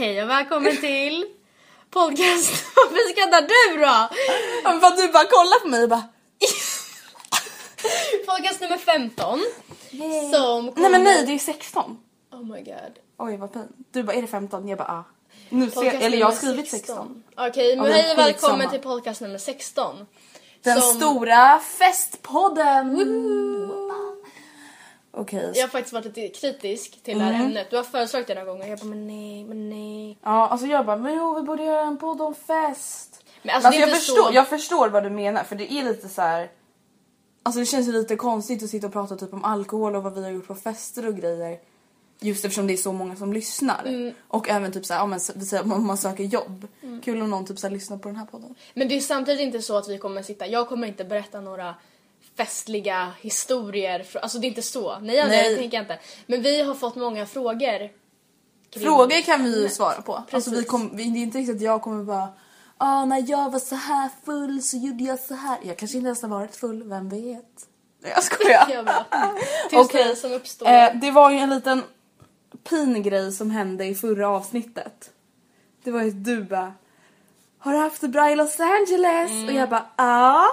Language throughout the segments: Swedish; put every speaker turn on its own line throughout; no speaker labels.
Hej och välkommen till podcast. Varför skrattar du då?
Ja, men för att du bara kollar på mig och bara...
Podcast nummer 15. Som kommer...
Nej men nej, det är 16.
Oh my god.
Oj vad pin. Du bara, är det 15? Jag bara, ah. Nu ser, eller jag har skrivit 16.
Okej, men
Ja, men
hej och välkommen till podcast nummer 16.
Den
Som-
stora festpodden! Okej.
Jag har faktiskt varit lite kritisk till det
Mm.
här ämnet. Du har föreslagit det några gånger. Jag bara, men nej, men nej.
Ja, alltså jag bara, men jo vi borde göra en podd om fest.
Men alltså,
alltså,
det är
jag,
inte
förstår,
så...
jag förstår vad du menar för det är lite så här. Alltså det känns ju lite konstigt att sitta och prata typ om alkohol och vad vi har gjort på fester och grejer. Just eftersom det är så många som lyssnar.
Mm.
Och även typ såhär, ja, men, vi säger om man söker jobb. Kul om någon typ såhär lyssnar på den här podden.
Men det är samtidigt inte så att vi kommer sitta... Jag kommer inte berätta några festliga historier. Alltså det är inte så. Nej, nej.
Nej.
det tänker jag inte. Men vi har fått många frågor. kring
Frågor kan vi ju svara på. Alltså vi
Precis.
kom, det är inte riktigt att jag kommer bara ah, när jag var så här full så gjorde jag så här. Jag kanske inte ens har varit full, vem vet? Nej, Jag skojar.
Jag
Okej,
okay. som uppstår.
Eh, det var ju en liten pin-grej som hände i förra avsnittet. Det var ju du bara Har du haft det bra i Los Angeles?
Mm.
Och jag bara ja.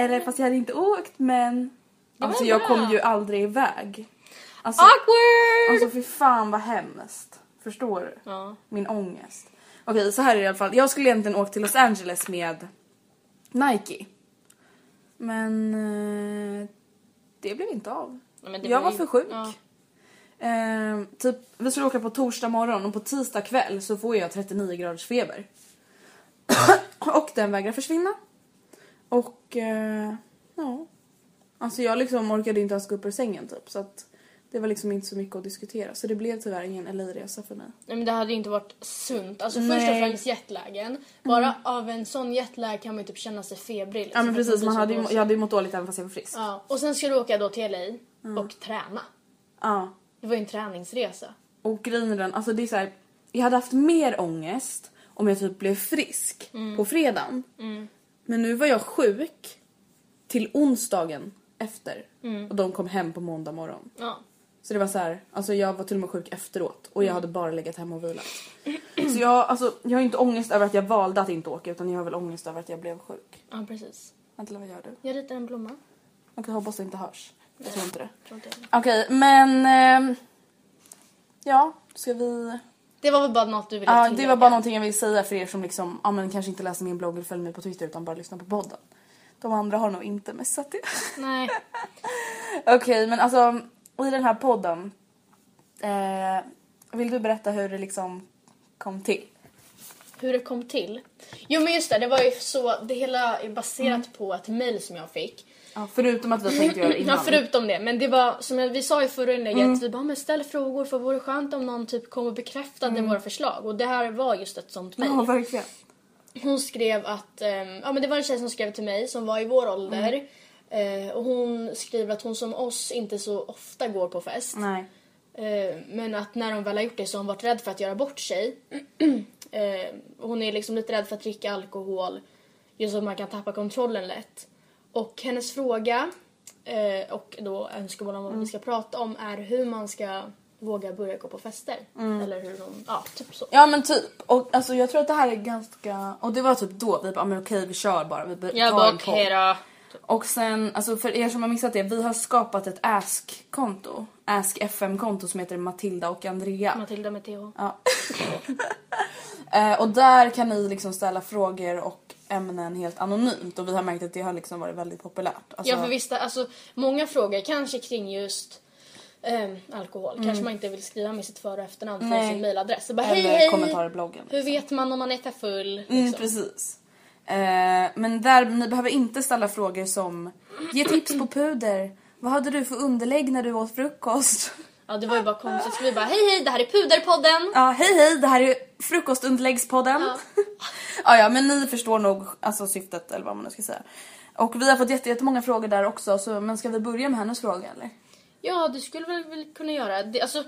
Eller fast jag hade inte åkt men
var
Alltså jag kom ju aldrig iväg. Alltså,
Awkward!
alltså fy fan vad hemskt. Förstår du?
Ja.
Min ångest. Okej så här är det i alla fall. Jag skulle egentligen åka till Los Angeles med Nike. Men eh, det blev inte av.
Ja,
jag var
ju-
för sjuk.
Ja.
Ehm, typ, vi skulle åka på torsdag morgon och på tisdag kväll så får jag 39 graders feber. och den vägrar försvinna. Och eh, ja. Alltså jag liksom orkade inte ens gå upp ur sängen typ så att det var liksom inte så mycket att diskutera så det blev tyvärr ingen LA-resa för mig.
Nej, men det hade inte varit sunt. Alltså först och
Nej.
främst jetlagen. Bara av en sån jetlag kan man ju typ känna sig febrig. liksom,
Ja men precis, man hade ju, jag hade ju mått dåligt även fast jag var frisk.
Ja. Och sen ska du åka då till LA och träna.
Ja.
Det var ju en träningsresa.
Och grejen är den, alltså det är så här, jag hade haft mer ångest om jag typ blev frisk på fredagen. Men nu var jag sjuk till onsdagen efter. Och de kom hem på måndag morgon.
Ja.
Så det var så här, alltså jag var till och med sjuk efteråt och jag hade bara legat hemma och vilat. Så jag, alltså, jag har inte ångest över att jag valde att inte åka utan jag har väl ångest över att jag blev sjuk.
ja, precis.
Vänta, vad gör du?
Jag ritar en blomma.
Kan hoppas det inte hörs. Jag tror inte det.
Tror inte.
Okej, men... ehm, ja, ska vi...
Det var väl bara något du ville
Ja,
tillägga?
det var bara någonting jag vill säga för er som liksom, ja men kanske inte läser min blogg eller följer mig på Twitter utan bara lyssnar på podden. De andra har nog inte missat det.
Nej.
Okej, men alltså i den här podden. Eh, vill du berätta hur det liksom kom till?
Hur det kom till? Jo men just det, det var ju så, det hela är baserat
Mm.
på ett mail som jag fick.
Ja, förutom att vi tänkte göra innan.
Ja, förutom det. Men det var som vi sa i förra inlägget,
Mm.
vi bara men ställ frågor för vore skönt om någon typ kom och bekräftade våra förslag. Och det här var just ett sånt mail.
Ja, verkligen.
hon skrev att, ehm, ja men det var en tjej som skrev till mig som var i vår ålder. Eh, och hon skriver att hon som oss inte så ofta går på fest.
Nej.
Eh, men att när hon väl har gjort det så har hon varit rädd för att göra bort sig. eh, hon är liksom lite rädd för att dricka alkohol. Just att man kan tappa kontrollen lätt. Och hennes fråga eh, och då önskemål om vad vi ska prata om är hur man ska våga börja gå på fester. Eller hur hon, ja typ så.
Ja men typ. Och alltså jag tror att det här är ganska... Och det var typ då vi bara, men okej vi kör bara. Vi tar
Jag bara
en podd.
okej då.
Och sen, alltså för er som har missat det, vi har skapat ett Ask-konto. Ask FM-konto som heter Matilda och Andrea.
Matilda med TH.
Ja. Eh, och där kan ni liksom ställa frågor och ämnen helt anonymt och vi har märkt att det har liksom varit väldigt populärt. Alltså,
Ja för visst, alltså många frågor kanske kring just ehm, alkohol. Kanske man inte vill skriva med sitt för och efternamn
Mm. Nej.
sin mailadress. Bara
Eller
hej!
kommentarer i bloggen.
Hur vet man om man är full?
Mm,
Liksom.
precis. Eh, men där, ni behöver inte ställa frågor som Ge tips på puder. Vad hade du för underlägg när du åt frukost?
Ja det var ju bara konstigt. Så vi bara hej hej det här är Puderpodden.
Ja, hej hej, det här är frukostunderläggspodden.
Ja.
Ja. ja, men ni förstår nog alltså, syftet eller vad man nu ska säga. Och vi har fått jätte- jättemånga frågor där också, så, men ska vi börja med hennes fråga eller?
Ja du skulle väl, väl kunna göra det. Alltså,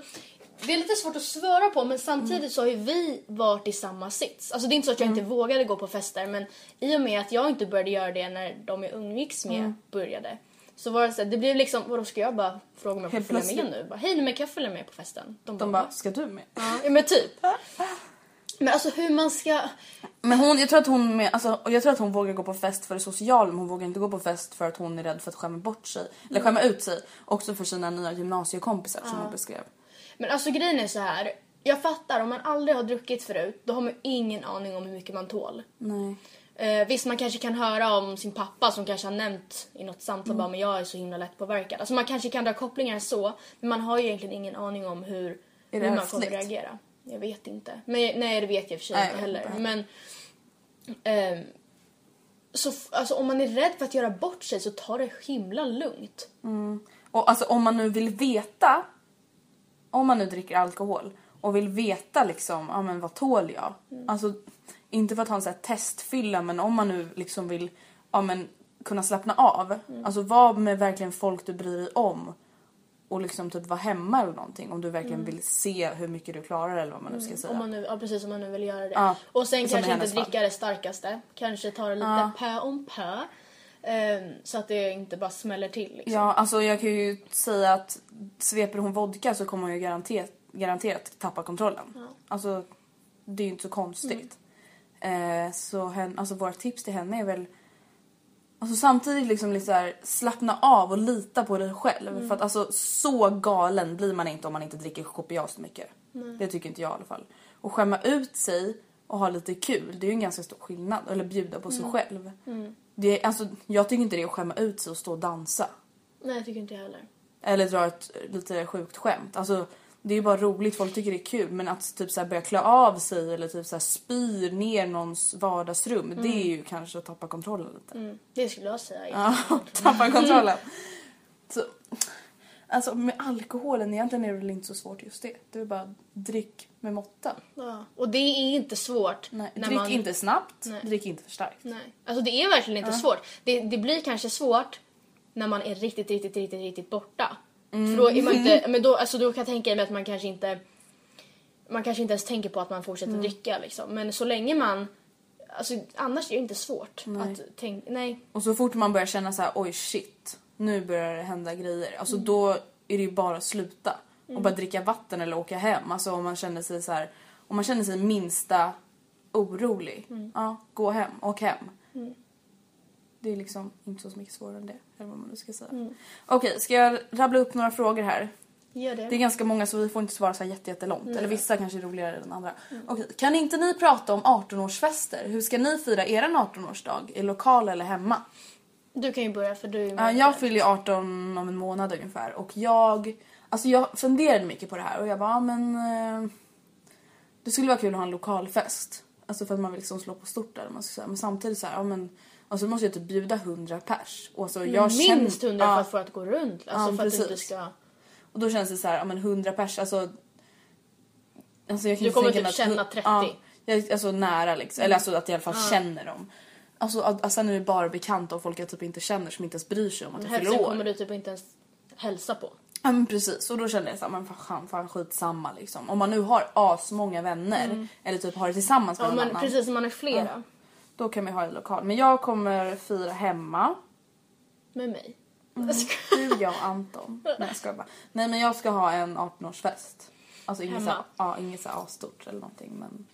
det är lite svårt att svara på men samtidigt så har ju vi varit i samma sits. Alltså det är inte så att jag inte vågade gå på fester men i och med att jag inte började göra det när de jag umgicks med började. Så var det så här, det blev liksom, vadå ska jag bara fråga om jag får följa med nu? Bara, Hej men kan jag följa med på festen?
De bara, ska du med?
ja men typ. Men alltså hur man ska...
Men hon, jag tror att hon, med, alltså, jag tror att hon vågar gå på fest för det sociala men hon vågar inte gå på fest för att hon är rädd för att skämma bort sig. Eller skämma ut sig. Också för sina nya gymnasiekompisar som hon beskrev.
Men alltså grejen är så här. Jag fattar, om man aldrig har druckit förut då har man ingen aning om hur mycket man tål.
Nej.
Eh, visst, man kanske kan höra om sin pappa som kanske har nämnt i något samtal bara men jag är så himla lätt påverkad. Alltså man kanske kan dra kopplingar så, men man har ju egentligen ingen aning om hur, hur man kommer
ärftligt?
reagera. Jag vet inte. Men, nej, det vet jag för sig
Nej,
inte heller. Men ehm, så, alltså, om man är rädd för att göra bort sig så ta det himla lugnt.
Och alltså om man nu vill veta, om man nu dricker alkohol och vill veta liksom, ja men vad tål jag? Alltså inte för att ha en sån här testfylla men om man nu liksom vill, ja men kunna slappna av. Alltså var med verkligen folk du bryr dig om. Och liksom typ vara hemma eller någonting om du verkligen vill se hur mycket du klarar eller vad man nu ska säga.
Om man nu, ja, precis om man nu vill göra det.
Ja,
och sen
som
kanske inte
fall.
dricka det starkaste. Kanske ta det lite
Ja.
pö om pö. Ehm, så att det inte bara smäller till. Liksom.
Ja, alltså jag kan ju säga att sveper hon vodka så kommer hon ju garanterat, garanterat tappa kontrollen. Alltså, det är ju inte så konstigt. Eh, så hen, alltså våra tips till henne är väl Alltså samtidigt liksom lite så här, slappna av och lita på dig själv. För att alltså så galen blir man inte om man inte dricker kopiöst mycket. Det tycker inte jag i alla fall. Och skämma ut sig och ha lite kul, det är ju en ganska stor skillnad. Eller bjuda på sig själv. Det är, alltså, jag tycker inte det är att skämma ut sig och stå och dansa.
Nej, jag tycker inte jag heller.
Eller dra ett lite sjukt skämt. Alltså, det är ju bara roligt, folk tycker det är kul. Men att typ så här börja klä av sig eller typ så här spyr ner någons vardagsrum. Det är ju kanske att tappa kontrollen lite.
Mm, det skulle jag säga.
Ja, tappa kontrollen. Så, alltså med alkoholen egentligen är det väl inte så svårt just det. Det är bara drick med måtta.
Ja. Och det är inte svårt.
Nej,
när
drick
man...
inte snabbt,
Nej.
drick inte för starkt.
Nej. Alltså det är verkligen inte svårt. Det, det blir kanske svårt när man är riktigt, riktigt, riktigt, riktigt borta. För då är man inte, men då, alltså då kan jag tänka mig att man kanske inte man kanske inte ens tänker på att man fortsätter dricka liksom. Men så länge man Alltså annars är det inte svårt att tänka, nej.
Och så fort man börjar känna så här, oj shit, nu börjar det hända grejer. Alltså då är det ju bara att sluta. Och bara dricka vatten eller åka hem. Alltså om man känner sig så här, om man känner sig minsta orolig. Ja, gå hem, åk hem. Det är liksom inte så mycket svårare än det. Eller vad man nu ska säga. Okej, ska jag rabbla upp några frågor här?
Gör det.
Det är ganska många så vi får inte svara så här jätte, jättelångt. Eller vissa kanske är roligare än andra. Okej, kan inte ni prata om 18-årsfester? Hur ska ni fira er 18-årsdag? I lokal eller hemma?
Du kan ju börja för du är med.
jag fyller ju 18 om en månad ungefär och jag, alltså jag funderade mycket på det här och jag bara, men eh, det skulle vara kul att ha en lokalfest. Alltså för att man vill liksom slå på stort där. Man ska säga. Men samtidigt så här, ja men alltså måste jag typ bjuda 100 pers. Och alltså, jag
Minst
känner-
100
ja,
för att få det att gå runt. Alltså
Ja,
för att du inte
precis.
ska...
Och då känns det så här, ja men 100 pers, alltså. Alltså jag kan
Du kommer typ
att-
känna 30.
Ja, Jag, alltså nära liksom. Eller alltså att jag i alla fall känner dem. Alltså, alltså sen är det bara bekanta och folk jag typ inte känner som inte ens bryr sig om att jag fyller år.
kommer du typ inte ens hälsa på.
Ja men precis och då kände jag såhär, men fan, fan skitsamma liksom. Om man nu har asmånga vänner eller typ har det tillsammans med
Mm. Ja
någon
men
annan.
precis, man är flera.
Då kan man ha i lokal. Men jag kommer fira hemma.
Med mig.
Mm. Du, jag och Anton. Nej jag skojar bara. Nej men jag ska ha en 18-årsfest. Alltså inget
Hemma?
så, ja, inget så här asstort eller någonting men.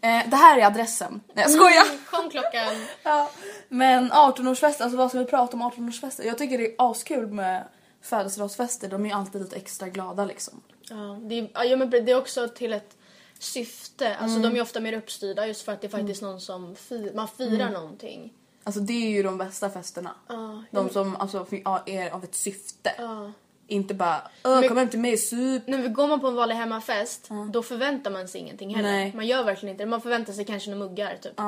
Eh, det här är adressen. Nej jag skojar.
Mm, Kom klockan.
Ja. Men 18-årsfest, alltså vad ska vi prata om 18-årsfester? Jag tycker det är askul med födelsedagsfester. De är ju alltid lite extra glada liksom.
Ja, det är, ja, men det är också till ett syfte. Alltså
Mm.
de är ofta mer uppstyrda just för att det är faktiskt någon som fi, man firar
Mm.
någonting.
Alltså det är ju de bästa festerna.
Ja,
De som alltså, är av ett syfte.
ja.
Inte bara
Men-
kom hem till mig sup.
Nu går man på en vanlig hemmafest, då förväntar man sig ingenting heller.
Nej.
Man gör verkligen inte det. Man förväntar sig kanske några muggar typ.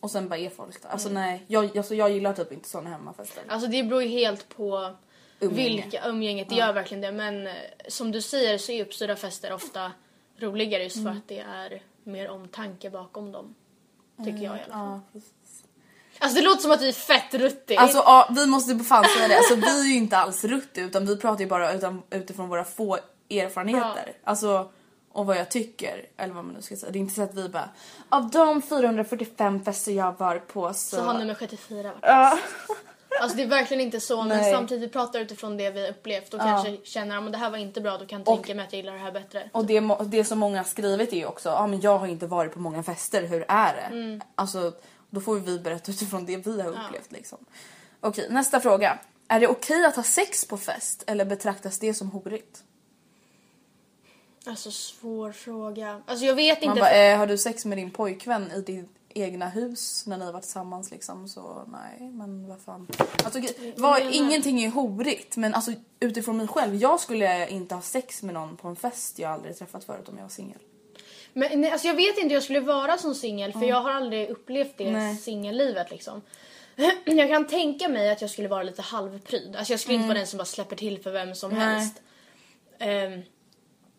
Och sen bara är folk där.
Mm.
Alltså nej, jag, alltså, jag gillar typ inte såna hemmafester.
Alltså det beror ju helt på
Umgänge.
vilka umgänget, det gör verkligen det. Men eh, som du säger så är uppstyrda fester ofta roligare just
Mm.
för att det är mer omtanke bakom dem. Tycker jag i alla fall.
Ja.
Alltså det låter som att vi är fett ruttiga.
Alltså ja, vi måste fan säga det. Alltså, vi är ju inte alls rutti utan vi pratar ju bara utan, utifrån våra få erfarenheter. Alltså och vad jag tycker, eller vad man nu ska säga. Det är inte så att vi bara av de 445 fester jag har varit på så...
så har nummer 74 varit
Ja.
Alltså det är verkligen inte så men
Nej.
samtidigt pratar utifrån det vi upplevt och kanske känner att det här var inte bra då kan jag tänka mig att jag gillar det här bättre.
Och det, det som många har skrivit är ju också, ja men jag har inte varit på många fester, hur är det?
Mm.
Alltså då får vi berätta utifrån det vi har upplevt liksom. Okej, nästa fråga. Är det okej att ha sex på fest eller betraktas det som horigt?
Alltså svår fråga. Alltså jag vet
Man
inte.
bara,
för-
eh, har du sex med din pojkvän i ditt egna hus när ni varit tillsammans liksom så nej men vad fan. Alltså, ge- vad,
menar-
ingenting är horigt men alltså utifrån mig själv, jag skulle inte ha sex med någon på en fest jag aldrig träffat förut om jag var singel.
Men, nej, alltså jag vet inte jag skulle vara som singel för jag har aldrig upplevt det singellivet liksom. Jag kan tänka mig att jag skulle vara lite halvpryd. Alltså jag skulle inte vara den som bara släpper till för vem som
Mm. Nej.
helst. Ehm,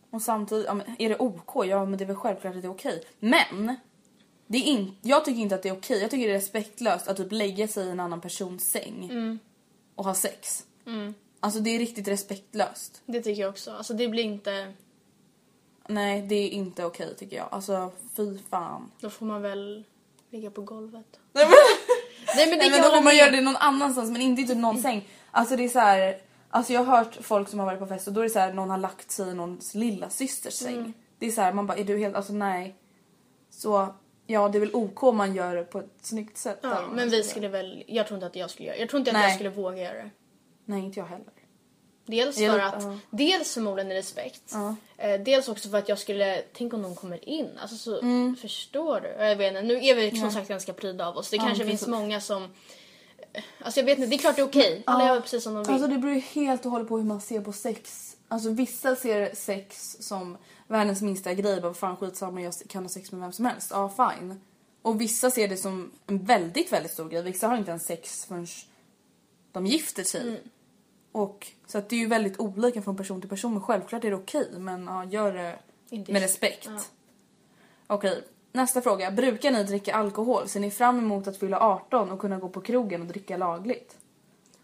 Och samtidigt, men är det OK? Ja men det är väl självklart att det är okej. Men! Det är in, jag tycker inte att det är okej. Jag tycker det är respektlöst att typ lägga sig i en annan persons säng och ha sex. Alltså det är riktigt respektlöst.
det tycker jag också. Alltså det blir inte...
Nej det är inte okej tycker jag. Alltså fy fan.
Då får man väl ligga på golvet.
Nej men,
Nej men det
nej, men då får man göra det någon annanstans men inte i typ någon säng. Alltså det är så här. Alltså jag har hört folk som har varit på fest och då är det så här någon har lagt sig i någons lilla systers säng. Det är så här man bara är du helt, alltså nej. Så ja det är väl OK om man gör det på ett snyggt sätt.
Ja, men vi skulle väl... Jag tror inte att jag skulle göra Jag tror inte att
Nej.
jag skulle våga göra det.
Nej inte jag heller.
Dels för att,
ja.
dels förmodligen i respekt.
Ja.
Eh, dels också för att jag skulle, tänk om någon kommer in. Alltså så,
Mm.
förstår du? Jag vet inte, nu är vi som sagt ganska pryda av oss. Det kanske finns många som, alltså jag vet inte, det är klart det är okej. Alla gör precis som de vill.
Alltså det beror ju helt och hållet på hur man ser på sex. Alltså vissa ser sex som världens minsta grej. Bara fan skitsamma jag kan ha sex med vem som helst. Ja fine. Och vissa ser det som en väldigt väldigt stor grej. Vissa har inte ens sex förrän de gifter sig.
Mm.
Och så att det är ju väldigt olika från person till person. Men självklart är det okej. Men ja, gör det
Inte-
med respekt.
Ja.
Okej, nästa fråga. Brukar ni dricka alkohol? Ser ni fram emot att fylla 18 och kunna gå på krogen och dricka lagligt?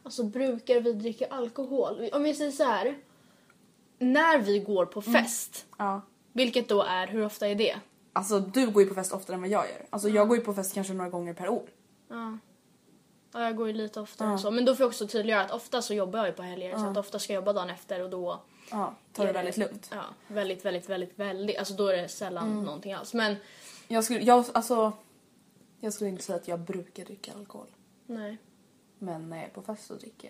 Alltså brukar vi dricka alkohol? Om vi säger så här. När vi går på
Mm.
fest,
Ja.
vilket då är, hur ofta är det?
Alltså du går ju på fest oftare än vad jag gör. Alltså jag går ju på fest kanske några gånger per år.
Ja. Ja, jag går ju lite oftare än så. Men då får jag också tydliggöra att ofta så jobbar jag ju på helger. Så att ofta ska jag jobba dagen efter och då
Ja, tar det väldigt lugnt.
Ja, väldigt, väldigt, väldigt, väldigt. Alltså då är det sällan
Mm.
någonting alls. Men
Jag skulle, jag, alltså, jag skulle inte säga att jag brukar dricka alkohol.
nej,
Men när jag är på fest så dricker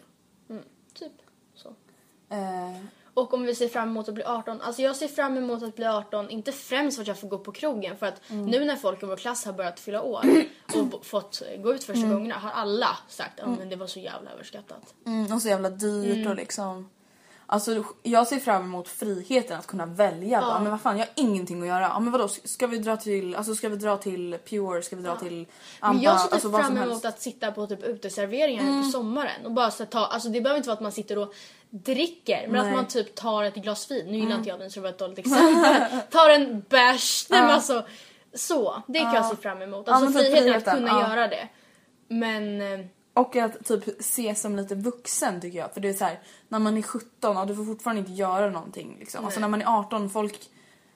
jag.
mm, typ så.
Eh,
Och om vi ser fram emot att bli 18. Alltså jag ser fram emot att bli 18, inte främst för att jag får gå på krogen. För att
Mm.
nu när folk i vår klass har börjat fylla år och fått gå ut första
Mm.
gångerna har alla sagt att men det var så jävla överskattat.
mm, och så jävla dyrt och liksom. Alltså jag ser fram emot friheten att kunna välja. Bara, men vad fan, jag har ingenting att göra. Ja, men vadå, ska vi dra till, alltså ska vi dra till Pure, ska vi dra till Amba,
Men jag ser typ
alltså
fram emot.
Mm.
att sitta på typ uteserveringar här på sommaren och bara så ta, alltså det behöver inte vara att man sitter och dricker men
Nej. Mm.
att man typ tar ett glas vin, nu gillar inte jag vin så det var ett dåligt exempel, tar en bärs, nej men alltså Så, det kan jag se fram emot.
Ja,
Alltså
typ
friheten att
friheten,
kunna
ja.
göra det. Men eh,
Och att typ se som lite vuxen tycker jag. För det är så här, när man är 17, ja, du får fortfarande inte göra någonting. Liksom. Alltså när man är 18, folk...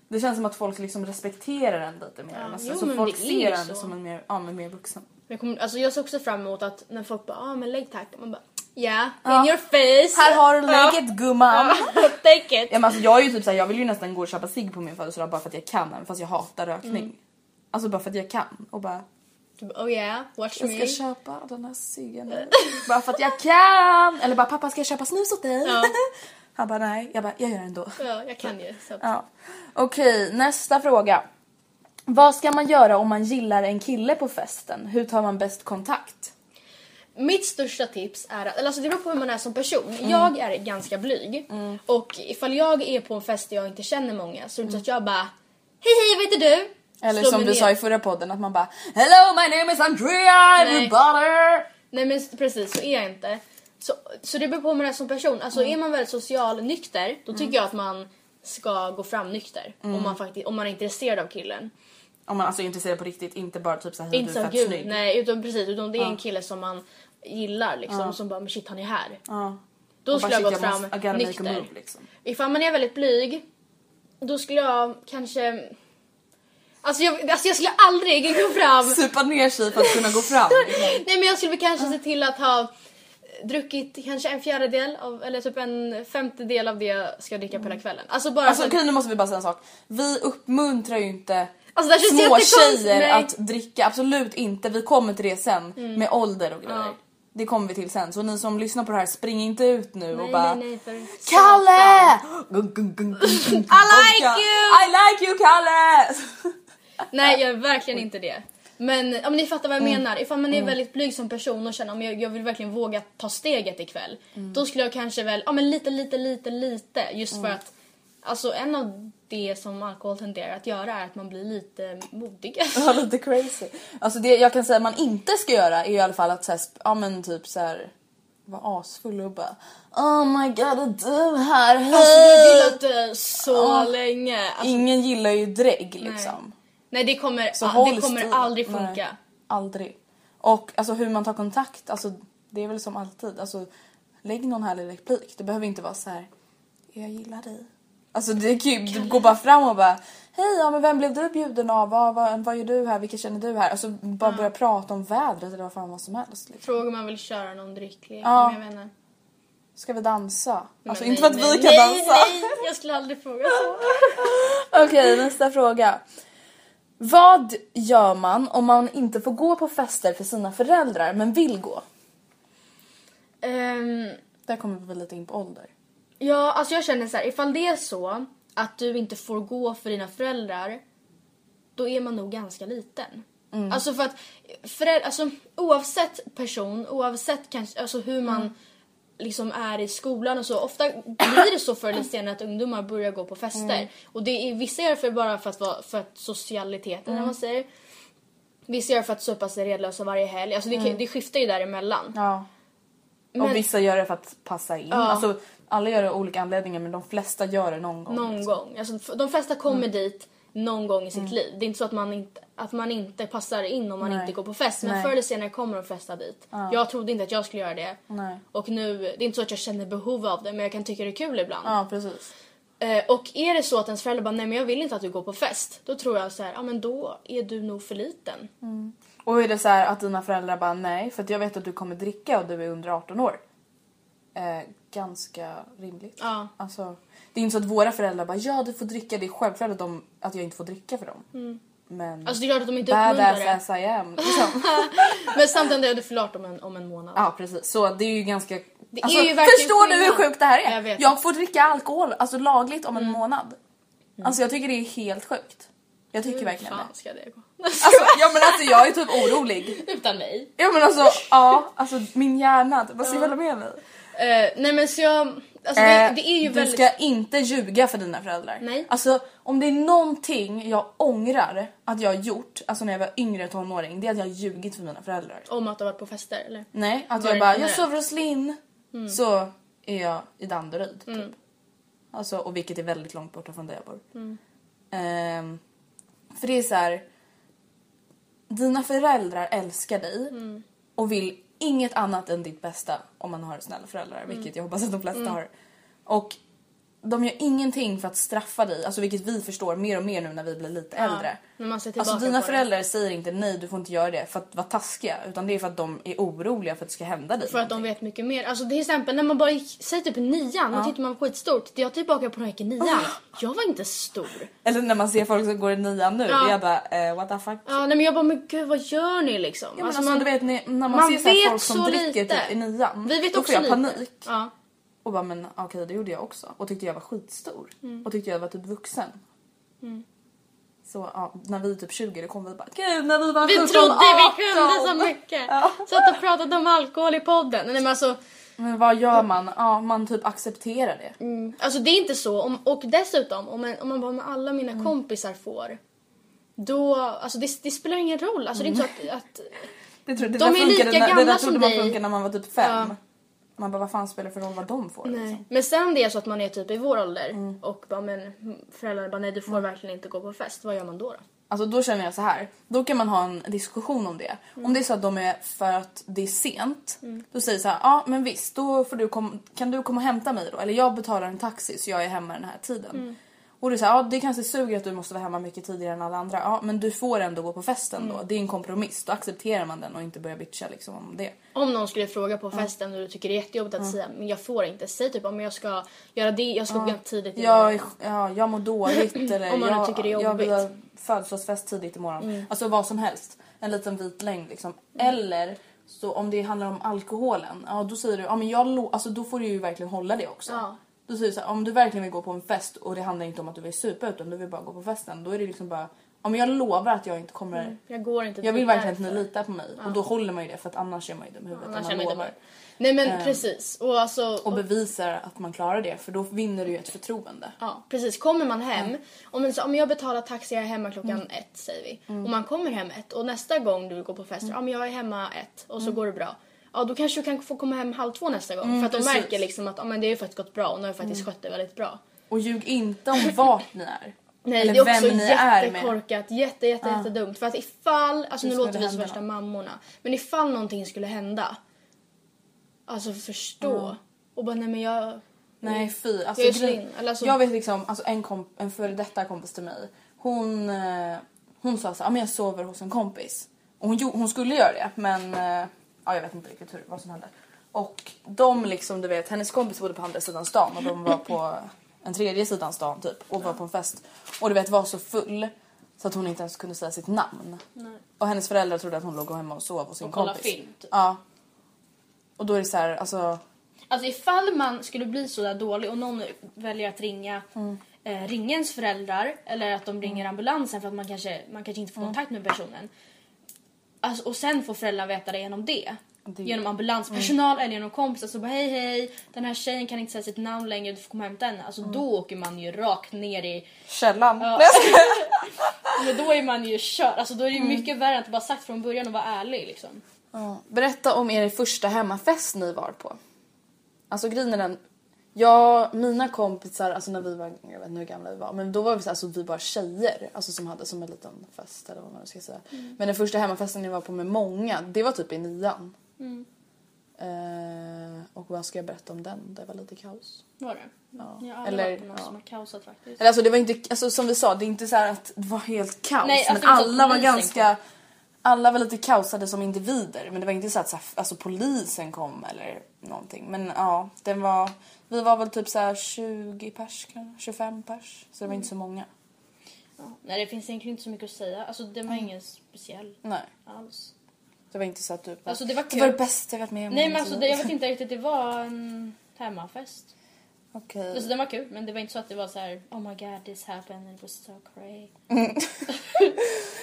Det känns som att folk liksom respekterar en lite mer.
Ja,
nästan.
jo,
så folk ser en som en mer, ja, men mer vuxen.
jag, kommer, alltså jag ser också fram emot att när folk bara ah men lägg tack. Man bara yeah,
Ja.
in your face.
Här har du
Ja.
läget gumman!
Take it.
Ja, men alltså, jag är ju typ såhär, jag vill ju nästan gå och köpa cigg på min födelsedag bara för att jag kan även fast jag hatar rökning.
Mm.
Alltså bara för att jag kan och bara,
oh yeah, watch
jag ska
me.
köpa den här ciggen bara för att jag kan! Eller bara pappa ska jag köpa snus åt dig?
Ja.
Han bara nej, jag bara jag gör det ändå.
Ja, jag kan ju. Så.
Ja. Okej, nästa fråga. Vad ska man göra om man gillar en kille på festen? Hur tar man bäst kontakt?
Mitt största tips är att, eller alltså det beror på hur man är som person.
Mm.
Jag är ganska blyg. Och ifall jag är på en fest där jag inte känner många så är det inte så att jag bara Hej hej, vad heter du?
Eller som du
ner.
sa i förra podden att man bara Hello my name is Andrea everybody!
Nej men precis, så är jag inte. Så, så det beror på hur man är som person. Alltså
Mm.
är man väldigt social nykter, då tycker jag att man ska gå fram nykter.
Mm.
Om, man faktiskt, om man är intresserad av killen.
Om man alltså är intresserad på riktigt, inte bara typ såhär
inte
du är fett
gud,
snygg.
nej utan precis, utan det är en kille som man gillar liksom. Som bara, men shit han är här.
Ja.
Då skulle jag gått
shit,
fram
måste-
nykter.
move, liksom.
Ifall man är väldigt blyg, då skulle jag kanske... Alltså jag, alltså jag skulle aldrig gå fram...
Supa ner sig för att kunna gå fram.
Nej men jag skulle väl kanske se till att ha druckit kanske en fjärdedel av, eller typ en femtedel av det jag ska dricka på hela kvällen. Alltså bara
Alltså
så,
okej nu måste vi bara säga en sak. Vi uppmuntrar ju inte
Alltså,
små tjejer att dricka, absolut inte. Vi kommer till det sen med ålder och grejer.
Ja.
Det kommer vi till sen. Så ni som lyssnar på det här, spring inte ut nu och
nej,
bara
nej, nej,
Kalle!
I like you!
I like you Kalle!
Nej jag är verkligen inte det. Men om ni fattar vad jag
Mm.
menar. Ifall man är väldigt blyg som person och känner om jag, jag vill verkligen våga ta steget ikväll.
Mm.
Då skulle jag kanske väl, ja men lite, lite, lite, lite. Just
Mm.
för att, alltså en av det som alkohol tenderar att göra är att man blir lite modigare.
Ja, lite crazy. Alltså det jag kan säga man inte ska göra är i alla fall att så här, ja men typ så här vara asfull och bara Oh my god är du här?
Alltså du har gillat det så
Ja.
länge. Alltså,
Ingen gillar ju drägg liksom.
nej det kommer,
Så håll
det kommer aldrig
Nej,
funka.
aldrig. Och alltså hur man tar kontakt, alltså det är väl som alltid. Alltså lägg någon härlig replik. Det behöver inte vara så här. Jag gillar dig. Alltså det kan ju, du går bara fram och bara Hej, ja, men vem blev du bjuden av? Vad, vad, vad gör du här? Vilka känner du här? Alltså bara börja prata om vädret eller vad fan vad som helst. Liksom.
Fråga om man vill köra någon.
Ja.
men Jag menar.
Ska vi dansa? Alltså
Men
inte
nej,
för att vi
nej,
kan
nej,
dansa.
Nej, jag skulle aldrig fråga så.
Okej, nästa fråga. Vad gör man om man inte får gå på fester för sina föräldrar men vill gå?
Ehm,
Där kommer vi väl lite in på ålder.
ja, alltså jag känner så här, ifall det är så att du inte får gå för dina föräldrar, då är man nog ganska liten.
Mm.
Alltså för att föräldrar, alltså oavsett person, oavsett kanske, alltså hur man
Mm.
Liksom är i skolan och så, ofta blir det så förr eller senare att ungdomar börjar gå på fester.
Mm.
Och det är, vissa gör det för bara för att, vara, för att socialiteten,
Mm.
man säger. Vissa gör det för att supa sig redlösa varje helg. Alltså det, kan- det skiftar ju däremellan.
Mm. Ja.
Men-
Och vissa gör det för att passa in.
Ja.
Alltså, alla gör det av olika anledningar men de flesta gör det någon gång.
Någon
liksom.
gång. Alltså, de flesta kommer
Mm.
dit någon gång i sitt liv. Det är inte så att man inte, att man inte passar in om man
Nej.
inte går på fest. Men
Nej.
förr eller senare kommer de flesta dit. Jag trodde inte att jag skulle göra det.
Nej.
Och nu, det är inte så att jag känner behov av det men jag kan tycka det är kul ibland.
Ja, precis.
Eh, och är det så att ens föräldrar bara nej men jag vill inte att du går på fest. Då tror jag så här, ja men då är du nog för liten.
Och är det så här att dina föräldrar bara nej för att jag vet att du kommer dricka och du är under 18 år. Eh, ganska rimligt.
Ja.
Alltså, det är inte så att våra föräldrar bara ja du får dricka, det är självklart att, de, att jag inte får dricka för dem. Men
Mm. Alltså det är klart att de inte
badass
det.
as I am. Liksom.
Men samtidigt är du förlåt om en, om en månad.
ja precis, så det är ju ganska...
Det är
alltså,
ju verkligen
förstår du hur sjukt det här är?
Jag vet. Mm.
får dricka alkohol alltså lagligt om en månad. Alltså jag tycker det är helt sjukt. Jag tycker verkligen
Fan
det.
ska det gå?
Alltså, ja men alltså jag är typ orolig.
Utan mig.
Ja men alltså, ja, alltså min hjärna, vad ska jag hålla med mig?
Eh, nej men så jag, alltså det,
Eh,
det är ju
du
väldigt...
ska inte ljuga för dina föräldrar.
Nej.
Alltså om det är någonting jag ångrar att jag har gjort, alltså när jag var yngre tonåring, det är att jag har ljugit för mina föräldrar.
Om att du har varit på fester eller?
Nej, att
Var
jag bara, jag sover hos Linn.
Mm.
Så är jag i Danderyd typ. Alltså, och vilket är väldigt långt borta från där jag bor.
Mm.
Ehm, för det är så här, dina föräldrar älskar dig
Mm.
och vill inget annat än ditt bästa om man har snälla föräldrar,
Mm.
vilket jag hoppas att de flesta har. Och de gör ingenting för att straffa dig, alltså vilket vi förstår mer och mer nu när vi blir lite äldre.
man ser
Alltså dina
på det.
föräldrar säger inte nej du får inte göra det för att vara taskiga utan det är för att de är oroliga för att det ska hända dig
För att de
någonting.
vet mycket mer. Alltså till exempel när man bara gick, säg typ nian, då tyckte man skitstort. Tittar jag tillbaka på när jag gick i nian, jag var inte stor.
Eller när man ser folk som går i nian nu,
Ja.
är bara eh, what the fuck.
Ja, nej men jag bara, men gud vad gör ni liksom?
Ja, men alltså, du vet när man,
man
ser folk som dricker
lite.
typ i nian,
Vi vet
då
också
får jag
lite.
panik.
Ja.
Och bara men okej det gjorde jag också och tyckte jag var skitstor och tyckte jag var typ vuxen. Så ja, när vi är typ 20 då kom vi bara gud när vi var
Vi
17,
trodde vi
18.
kunde så mycket.
Ja.
Satt och pratade om alkohol i podden. Nej men alltså,
Men vad gör man? Ja man typ accepterar det.
alltså det är inte så. Om, och dessutom, om man, om man bara med alla mina
Mm.
kompisar får, då, alltså det, det spelar ingen roll. Alltså det är inte så att, att
Det, tror, det
De
där
är lika
när- Det
gamla
där
som
trodde man
dig.
funkade när man var typ fem.
Ja.
Man bara vad fan spelar det för roll vad de får
Nej.
liksom?
Men sen det är så att man är typ i vår ålder
Mm.
och bara, men föräldrarna bara nej du får verkligen inte gå på fest. Vad gör man då? då?
Alltså då känner jag så här. Då kan man ha en diskussion om det. Om det är så att de är för att det är sent. Då säger så här, ja men visst då får du kom, kan du komma och hämta mig då? Eller jag betalar en taxi så jag är hemma den här tiden. Och du säger ja det kanske suger att du måste vara hemma mycket tidigare än alla andra. Ja men du får ändå gå på festen då. Det är en kompromiss. Då accepterar man den och inte börjar bitcha liksom om det.
Om någon skulle fråga på festen och du tycker det är jättejobbigt att säga men jag får inte. Säg typ om jag ska göra det, jag ska gå upp tidigt
Jag, är- ja, jag mår dåligt eller
Om man
jag,
tycker det är
jag vill ha
jobbigt. Mm.
födelsedagsfest tidigt imorgon. Alltså vad som helst. En liten vit längd liksom. Eller så om det handlar om alkoholen, ja då säger du, ja men jag alltså då får du ju verkligen hålla det också.
Ja.
Då säger du så här, om du verkligen vill gå på en fest och det handlar inte om att du vill supa utan du vill bara gå på festen. Då är det liksom bara, ja men jag lovar att jag inte kommer
Jag går inte
Jag vill verkligen att ni litar på mig och då håller man ju det för att annars är man ju dum i huvudet
Annars
man
man
lovar.
Nej men
Ehm.
precis. Och alltså,
Och bevisar att man klarar det för då vinner du ju ett förtroende.
Ja, precis. Kommer man hem, om, en, så- om jag betalar taxi, jag är hemma klockan
Mm.
ett säger vi. Och man kommer hem ett och nästa gång du går på fest,
Mm.
ja men jag är hemma ett och så går det bra. Ja då kanske du kan få komma hem halv två nästa gång. för att de
Mm, precis. Mm.
märker liksom att ja, men det har ju faktiskt gått bra och nu har jag faktiskt skött det väldigt bra.
Och ljug inte om vart ni är.
Nej
Eller
det är också jättekorkat, jätte, jätte, jättedumt. För att ifall, alltså nu låter vi som värsta mammorna. Men ifall någonting skulle hända. Alltså förstå. Och bara nej men jag...
Nej fy. Alltså,
Jag
grej-
alltså-
Jag vet liksom, alltså en, komp- en före detta kompis till mig. Hon, eh, hon sa så här, "Ja, men jag sover hos en kompis. Och hon, hon skulle göra det men eh, ja, jag vet inte riktigt hur, vad som hände. Och de liksom, du vet, hennes kompis bodde på andra sidan stan och de var på en tredje sidan stan typ och var på en fest. Och du vet var så full så att hon inte ens kunde säga sitt namn. Och hennes föräldrar trodde att hon låg hemma och sov hos sin
Och
kompis.
film, typ.
Ja. Och då är det så här, alltså
Alltså ifall man skulle bli så där dålig och någon väljer att ringa
Mm.
eh, ringa ens föräldrar eller att de ringer ambulansen för att man kanske, man kanske inte får
Mm.
kontakt med personen. Alltså, och sen får föräldrarna veta det genom det.
Det-
Genom ambulanspersonal eller genom kompisar. Så bara hej hej, den här tjejen kan inte säga sitt namn längre, du får komma och hämta henne. Alltså då åker man ju rakt ner i...
källan.
Ja. Men då är man ju körd. Alltså då är det ju mycket värre än att bara sagt från början och vara ärlig liksom.
Ja. Berätta om er första hemmafest ni var på. Alltså grejen är den, jag, mina kompisar, alltså när vi var, jag vet inte hur gamla vi var, men då var vi så alltså, vi var tjejer alltså, som hade som en liten fest eller vad man ska säga. Men den första hemmafesten jag var på med många, det var typ i nian. Eh, och vad ska jag berätta om den? Det var lite kaos.
Var det?
Ja.
Jag har
Eller,
varit på någon
ja.
som har kaosat faktiskt.
Eller alltså det var inte, alltså som vi sa, det är inte så här att det var helt kaos.
Nej, alltså,
men alla var ganska, alla var lite kaosade som individer. Men det var inte så att så här, alltså, polisen kom eller någonting. Men ja, den var, vi var väl typ så här 20 pers kanske, 25 pers. Så det var inte så många.
Ja. Nej det finns egentligen inte så mycket att säga. Alltså den var ingen speciell
Nej,
alls.
det var inte så att du bara,
Alltså, det var
det var det bästa jag varit med om.
Nej men alltså
liv."
det, jag vet inte riktigt, det var en hemmafest.
Okej.
Alltså den var kul men det var inte så att det var så här: oh my god this happened it was so cray.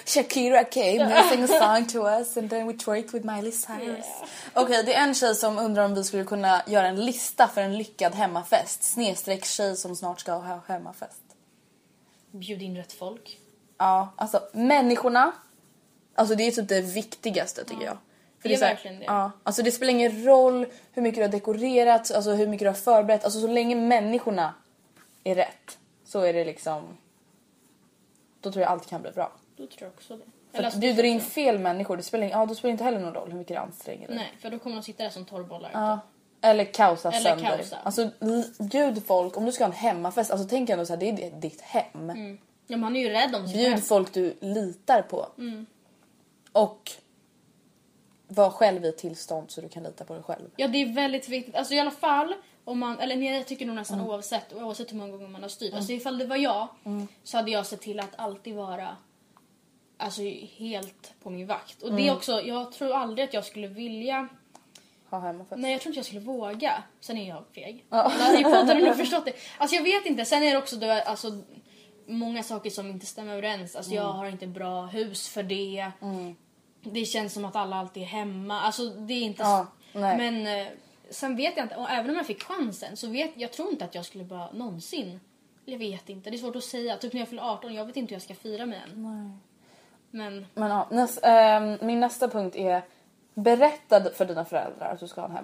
Shakira came and sang a song to us and then we twerked with Miley Cyrus. Okej, det är en tjej som undrar om vi skulle kunna göra en lista för en lyckad hemmafest. Snedstreck tjej som snart ska ha hemmafest.
Bjud in rätt folk.
Ja, alltså människorna. Alltså det är typ det viktigaste tycker jag. För
Det är
så här-
verkligen det.
Ja, alltså det spelar ingen roll hur mycket du har dekorerat, alltså hur mycket du har förberett. Alltså så länge människorna är rätt så är det liksom... Då tror jag allt kan bli bra.
Då tror jag också det.
För
Eller
att bjuder
det
du in fel människor, det spelar, ja, då spelar det inte heller någon roll hur mycket det anstränger dig.
Nej, för då kommer de sitta där som torrbollar.
Ja. Eller kaosa
Eller
sönder.
kaosa.
Alltså bjud folk, om du ska ha en hemmafest, alltså tänk ändå så här, det är ditt hem.
Ja, men han är ju rädd om sitt hem.
Bjud folk du litar på.
Mm.
Och var själv i ett tillstånd så du kan lita på dig själv.
Ja, det är väldigt viktigt. Alltså i alla fall om man, eller nej, jag tycker nog nästan
Mm.
oavsett, oavsett hur många gånger man har styrt. Alltså ifall det var jag
Mm.
så hade jag sett till att alltid vara alltså helt på min vakt. Och det
Mm.
är också, jag tror aldrig att jag skulle vilja
Ha hemmafest.
Nej jag tror inte jag skulle våga. Sen är jag feg. I podden har nog förstått det. Alltså jag vet inte. Sen är det också då, alltså, många saker som inte stämmer överens. Alltså jag har inte bra hus för det. Det känns som att alla alltid är hemma. Alltså det är inte
Ja,
så.
nej.
Men eh, sen vet jag inte. Och även om jag fick chansen så vet jag tror inte att jag skulle bara någonsin. Jag vet inte. Det är svårt att säga. Typ när jag fyller 18. Jag vet inte hur jag ska fira mig än. Men
Men ja, näs, ehm, min nästa punkt är berätta för dina föräldrar att du ska ha en hem.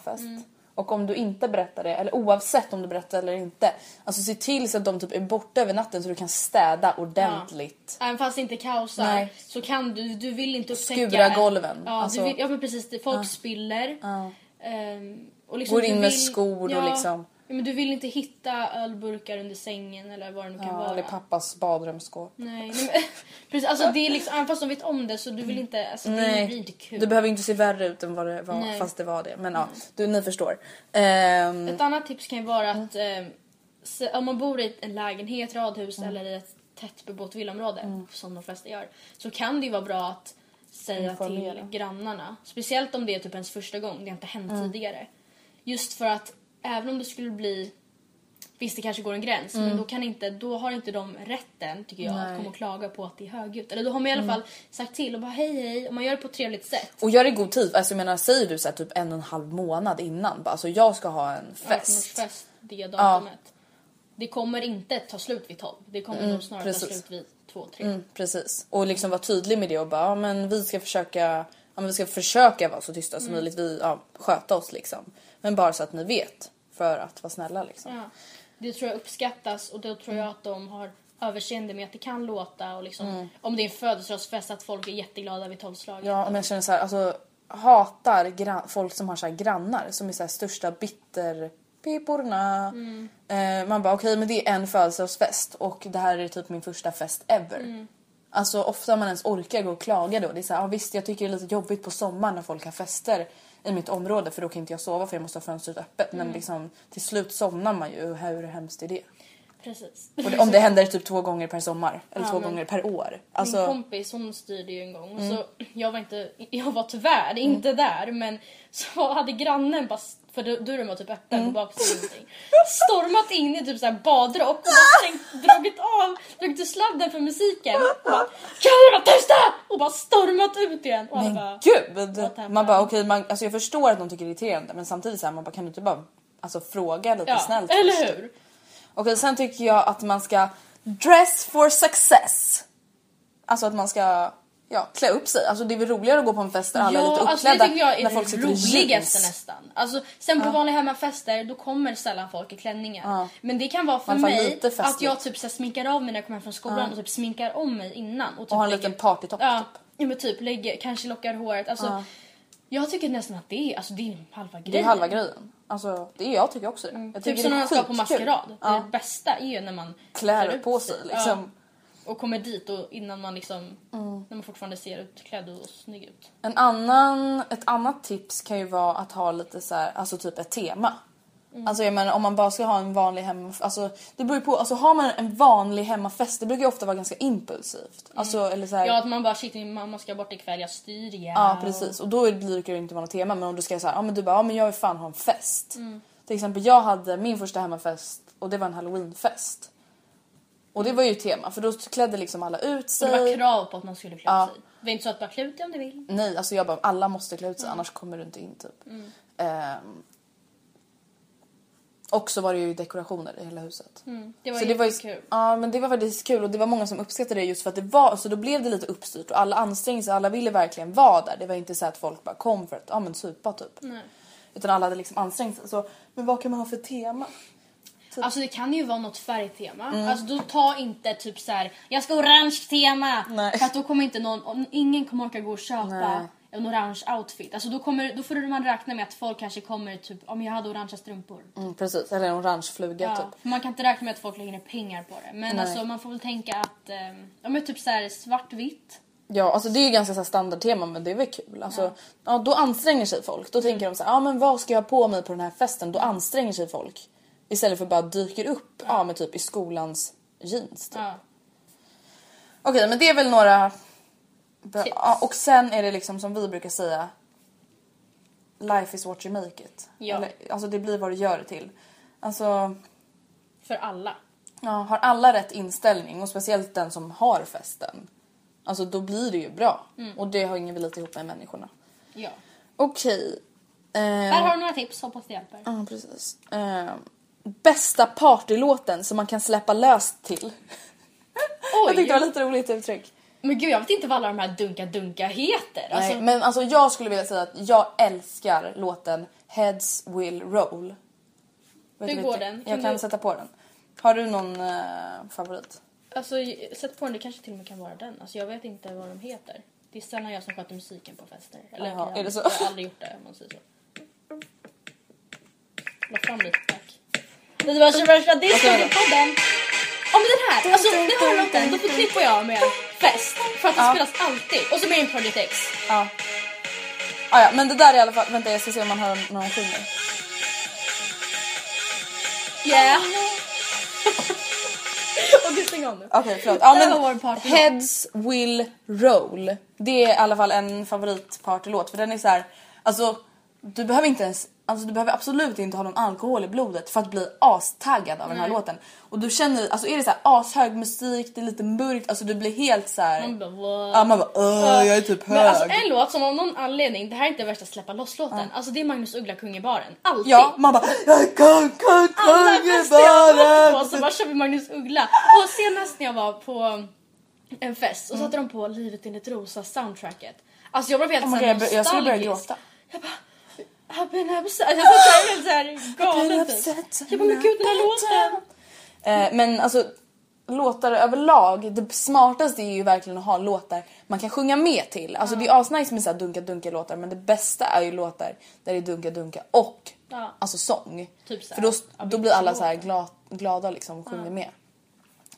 fest. Och om du inte berättar det, eller oavsett om du berättar eller inte, alltså se till så att de typ är borta över natten så du kan städa ordentligt.
Även fast det inte kaosar
Nej.
så kan du, du vill inte upptäcka...
Skura golven.
Ja,
Alltså-
vill, ja men precis, folk spiller. Ehm, och liksom
Går in med
vill-
skor och
ja,
liksom-
Ja, men du vill inte hitta ölburkar under sängen eller vad det nu kan
Ja,
vara.
eller pappas badrumsskåp.
Nej, nej men, precis, alltså det är liksom, även fast de vet om det så du vill inte, alltså det blir
Nej,
inte kul.
du behöver inte se värre ut än vad det var
Nej.
fast det var det. Men ja, du, ni förstår. Ehm,
Ett annat tips kan ju vara att se, om man bor i en lägenhet, radhus
Mm.
eller i ett tätt bebott villaområde, som de flesta gör, så kan det ju vara bra att säga
Informera.
till grannarna. Speciellt om det är typ ens första gång, det har inte hänt
Mm.
tidigare. Just för att även om det skulle bli Visst det kanske går en gräns men då, kan inte, då har inte de rätten tycker jag att
Mm. Nej. Mm.
komma och klaga på att det är högljutt. Eller då har man i alla fall sagt till och bara hej hej och man gör det på ett trevligt sätt.
och gör det i god tid. Alltså jag menar säger du så här, typ en och en halv månad innan. Bara, alltså jag ska ha en fest.
fest det datumet. Det kommer inte ta slut vid 12. Det kommer nog snarare
precis.
ta slut vid 2-3.
Mm, precis. Och liksom vara tydlig med det och bara ja, men vi ska försöka ja, men vi ska försöka vara så tysta som möjligt. Vi ja, sköta oss liksom. Men bara så att ni vet för att vara snälla liksom.
Ja. Det tror jag uppskattas och då tror jag att de har överseende med att det kan låta och liksom om det är en födelsedagsfest att folk är jätteglada vid tolvslaget.
Ja, men jag känner så här, alltså hatar folk som har så grannar som är så största bitterpiporna. Eh, man bara okej, men det är en födelsedagsfest och det här är typ min första fest ever. Alltså ofta man ens orkar gå och klaga då. Det är så här, ja, visst jag tycker det är lite jobbigt på sommaren när folk har fester i mitt område för då kan inte jag sova för jag måste ha fönstret öppet. Men liksom till slut somnar man ju hur hemskt är det?
Precis.
Och det, om det händer typ två gånger per sommar eller
Ja,
två gånger per år.
Min
Alltså, Mm.
kompis hon styrde ju en gång och så jag var inte, jag var tyvärr inte där men så hade grannen bara, för dörren var typ öppen på baksidan ingenting, stormat in i typ såhär badrock och bara stängt, dragit av, dragit ur sladden för musiken och bara Kan ni vara tysta? Och bara stormat ut igen och alla bara
Gud! Man bara okej, man, alltså jag förstår att de tycker det är irriterande men samtidigt så här, man bara kan du inte bara alltså, fråga lite
Ja,
snällt
eller
först?
hur?
Okej, sen tycker jag att man ska dress for success. Alltså att man ska ja, klä upp sig. Alltså det är väl roligare att gå på en fest där alla är lite
alltså
uppklädda
tycker jag är
när folk
det
sitter i
roligaste
jeans.
nästan. Alltså, sen på vanliga hemmafester då kommer sällan folk i klänningar. Men det kan vara för mig att jag typ så här, sminkar av mig när jag kommer hem från skolan och typ sminkar om mig innan. Och, typ
Och har en
lägger-
liten partytopp
Ja,
typ.
ja men typ lägger, kanske lockar håret. Alltså, Jag tycker nästan att det är, alltså, det är halva grejen.
Det är halva grejen. Alltså det är jag tycker också det. Jag
Typ som när
är
man ska på maskerad.
Ja.
Det bästa är ju när man
Klär
upp
på sig liksom.
Och kommer dit och innan man liksom,
Mm.
när man fortfarande ser utklädd och snygg ut.
En annan, ett annat tips kan ju vara att ha lite så här, alltså typ ett tema.
Mm.
Alltså jag menar om man bara ska ha en vanlig hemma, alltså det beror ju på, alltså har man en vanlig hemmafest det brukar ju ofta vara ganska impulsivt. Alltså eller så här,
Ja att man bara shit min mamma ska bort ikväll, jag styr ja.
Ja precis och då blir det inte vara något tema men om du ska säga ja men du bara ja men jag vill fan ha en fest.
Mm.
Till exempel jag hade min första hemmafest och det var en halloweenfest. Och det var ju tema för då klädde liksom alla ut
Och det var
sig.
krav på att man skulle klä
Ja.
sig. Det var inte så att bara klä ut dig om du vill.
Nej alltså jag bara alla måste klä ut sig
Mm.
annars kommer du inte in typ. Ehm, och så var det ju dekorationer i hela huset.
Det var
Så det var ju,
jättekul.
ja men det var faktiskt kul och det var många som uppskattade det just för att det var så då blev det lite uppstyrt och alla ansträngde sig, alla ville verkligen vara där. Det var inte så att folk bara kom för att ja men supa typ.
Nej.
Utan alla hade liksom ansträngt sig. Så, men vad kan man ha för tema?
Alltså det kan ju vara något färgtema.
Mm.
Alltså då ta inte typ så här. jag ska orange tema.
Nej.
För att då kommer inte någon, om ingen kommer orka gå och köpa
Nej.
en orange outfit. Alltså då, kommer, då får man räkna med att folk kanske kommer typ, om jag hade orangea strumpor.
Mm, precis, eller en orange fluga
Ja,
typ.
man kan inte räkna med att folk lägger ner pengar på det. Men
Nej.
alltså man får väl tänka att, eh, ja men typ så här svartvitt.
Ja, alltså det är ju ganska så standardtema men det är väl kul. Alltså, ja. då anstränger sig folk. Då tänker de så här, ja men vad ska jag ha på mig på den här festen? Då anstränger sig folk. Istället för bara dyker upp ja. men typ i skolans jeans. Typ.
Ja.
Okej men det är väl några...
Tips.
Ja, och sen är det liksom som vi brukar säga. Life is what you make it.
Ja.
Eller, alltså det blir vad du gör det till. Alltså
För alla.
ja, har alla rätt inställning och speciellt den som har festen. Alltså då blir det ju bra.
Mm.
Och det hänger väl lite ihop med människorna.
Ja.
Okej. Eh,
Här har du några tips, hoppas det hjälper.
Ja precis. Bästa partylåten som man kan släppa löst till. Jag tyckte det var lite roligt uttryck.
Men gud jag vet inte vad alla de här dunka-dunka heter. Alltså,
Nej, men alltså jag skulle vilja säga att jag älskar låten Heads Will Roll. Vet
Hur
du
går den?
Jag
Kan
kan
du-
sätta på den. Har du någon eh, favorit?
Alltså sätt på den, det kanske till och med kan vara den. Alltså jag vet inte vad de heter. Det är sällan jag som sköter musiken på fester. Eller
Jaha,
jag,
är det så?
jag har aldrig gjort det om man säger så. La fram lite. Det var så värsta discopodden. Men den här, alltså den här låten, då förknippar jag med fest. För att den
Ja.
spelas alltid. Och så med en Project X.
Ja. Ah, ja, men det där är i alla fall... Vänta jag ska se om man hör någon sjunger.
Yeah. Okej stäng av nu.
Okej förlåt. Ja, men
var vår partylåt.
Heads Will Roll. Det är i alla fall en favoritpartylåt för den är så här. Alltså du behöver inte ens Alltså du behöver absolut inte ha någon alkohol i blodet för att bli astaggad av den här låten. Och du känner, alltså är det så här ashög musik, det är lite mörkt, alltså du blir helt så här.
Man bara, what?
Ja man bara "Åh, jag är typ hög.
Men alltså en låt som av någon anledning, det här är inte värsta släppa loss-låten. Alltså det är Magnus Uggla kung i baren. Alltid.
Ja man bara jag är kung, kung,
Alla
kung i
fester jag har varit på så bara kör vi Magnus Uggla. Och senast när jag var på en fest så satte de på Livet enligt Rosa soundtracket. Alltså jag blev helt
Oh
såhär
God, jag- skulle börja
nostalgisk.
gråta.
Jag bara I've been upset. Jag satt helt såhär galen typ. Jag bara men gud den här låten.
Eh, men alltså låtar överlag, det smartaste är ju verkligen att ha låtar man kan sjunga med till. Alltså det är asnice med så dunka dunka låtar men det bästa är ju låtar där det är dunka dunka och
Ja.
alltså sång.
Typ så
För då, då blir alla så här glada, liksom och sjunger med.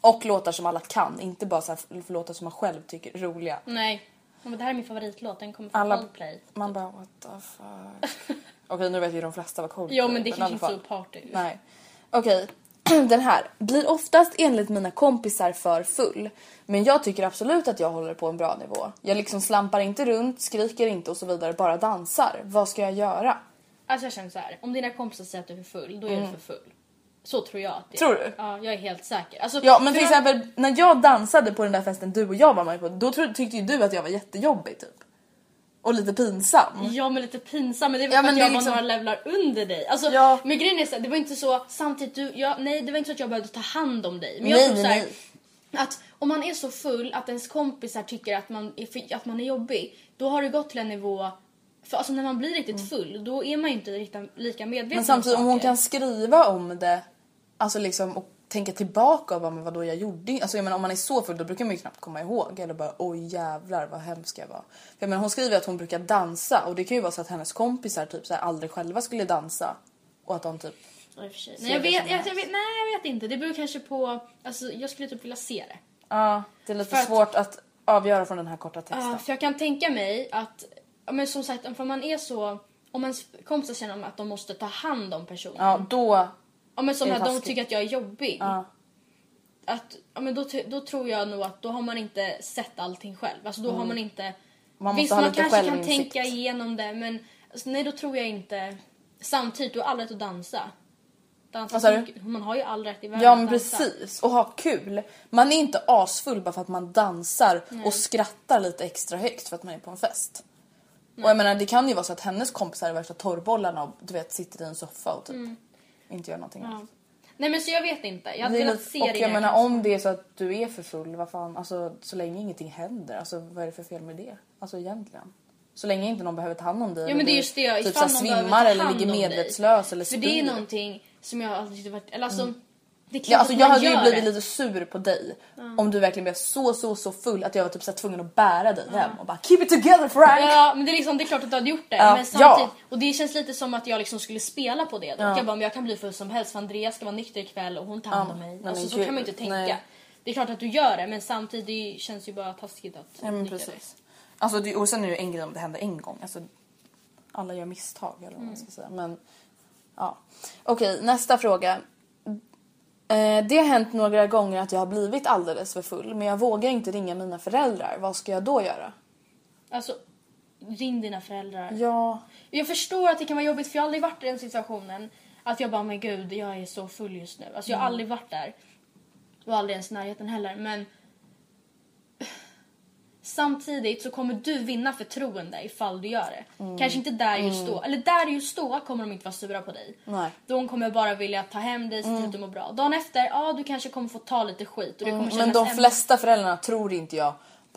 Och låtar som alla kan, inte bara så här låtar som man själv tycker är roliga.
Nej. Men det här är min favoritlåt, den kommer från
Alla,
Coldplay.
man bara what the fuck. Okej nu vet ju de flesta vad Coldplay
Jo men det kanske inte är så party.
Nej. Okej, den här. Blir oftast enligt mina kompisar för full. Men jag tycker absolut att jag håller på en bra nivå. Jag liksom slampar inte runt, skriker inte och så vidare, bara dansar. Vad ska jag göra?
Alltså jag känner så här, om dina kompisar säger att du är för full, då är du för full. Så tror jag att det är.
Mm. Tror du?
Ja, jag är helt säker. Alltså,
Ja men till
jag-
exempel när jag dansade på den där festen du och jag var med på, då tyckte ju du att jag var jättejobbig typ. Och lite pinsam.
Ja men lite pinsam men det väl
Ja,
för att jag
är
var
liksom-
några levlar under dig. Alltså,
Ja.
Men grejen är så, här, det var inte så samtidigt du, jag, nej det var inte så att jag behövde ta hand om dig. Men
Nej,
jag tror
nej,
så här,
nej.
att om man är så full att ens kompisar tycker att man är, att man är jobbig, då har det gått till en nivå för alltså när man blir riktigt full då är man ju inte lika medveten
Men samtidigt om hon kan skriva om det alltså liksom, och tänka tillbaka och bara men vadå jag gjorde alltså jag menar om man är så full då brukar man ju knappt komma ihåg eller bara oj jävlar vad hemsk jag var. För jag menar hon skriver att hon brukar dansa och det kan ju vara så att hennes kompisar typ så här, aldrig själva skulle dansa och att de typ
Nej jag, vet, jag, jag vet, nej jag vet inte, det beror kanske på, alltså jag skulle typ vilja se det.
Ja, det är lite
För att-
svårt att avgöra från den här korta texten.
Ja, för jag kan tänka mig att, men som sagt, om man är så, om ens kompisar känner att de måste ta hand om personen.
Ja, då...
Ja, men som att de tycker att jag är jobbig.
Ja.
Att, ja, men då, då tror jag nog att då har man inte sett allting själv. Alltså då har man inte...
Mm. Man
visst, man kanske kan tänka igenom det men alltså, nej då tror jag inte... Samtidigt, du har all rätt att dansa. dansa
Vad sa du?
Man har ju all rätt i världen
Ja
att
men
dansa.
precis, och ha kul. Man är inte asfull bara för att man dansar och skrattar lite extra högt för att man är på en fest. Och jag menar det kan ju vara så att hennes kompisar är värsta torrbollarna och du vet sitter i en soffa och typ inte gör någonting
Mm.
Annat.
Nej men så jag vet inte. Jag hade velat se
och
det.
jag
innan
menar om det är så att du är för full, vad fan, alltså så länge ingenting händer, alltså vad är det för fel med det? Alltså egentligen. Så länge inte någon behöver ta hand om dig.
Ja men det är just det,
typ
ifall
så här
någon behöver
svimmar eller ligger medvetslös eller
För det är
spyr.
någonting som jag alltid tyckte varit... Eller alltså, klart
Ja, alltså jag hade ju blivit
det.
lite sur på dig om du verkligen blev så så så full att jag var typ så tvungen att bära dig hem och bara keep it together Frank!
Ja men det är, liksom, det är klart att du hade gjort det.
Ja,
Men samtidigt,
ja.
Och det känns lite som att jag liksom skulle spela på det. Då. Jag bara, men jag kan bli full som helst för Andreas ska vara nykter ikväll och hon tar hand om mig.
nej,
Alltså, så kan man ju inte tänka.
nej.
Det är klart att du gör det men samtidigt känns det ju bara taskigt att
Ja men precis. Alltså, det, och sen är det ju en grej om det händer en gång. Alltså, alla gör misstag eller vad man
Mm.
ska säga. Men ja. Okej, nästa fråga. Eh, det har hänt några gånger att jag har blivit alldeles för full men jag vågar inte ringa mina föräldrar. Vad ska jag då göra?
Alltså, ring dina föräldrar.
Ja,
Jag förstår att det kan vara jobbigt för jag har aldrig varit i den situationen. Att jag bara, men gud jag är så full just nu. Alltså jag
Mm.
har aldrig varit där. Och aldrig ens i närheten heller. Men samtidigt så kommer du vinna förtroende ifall du gör det.
Mm.
Kanske inte där just då. Eller där just då kommer de inte vara sura på dig.
Nej.
De kommer bara vilja ta hem dig, se till att du mår bra. Dagen efter, ja du kanske kommer få ta lite skit. Och det kommer
men de flesta föräldrarna tror inte jag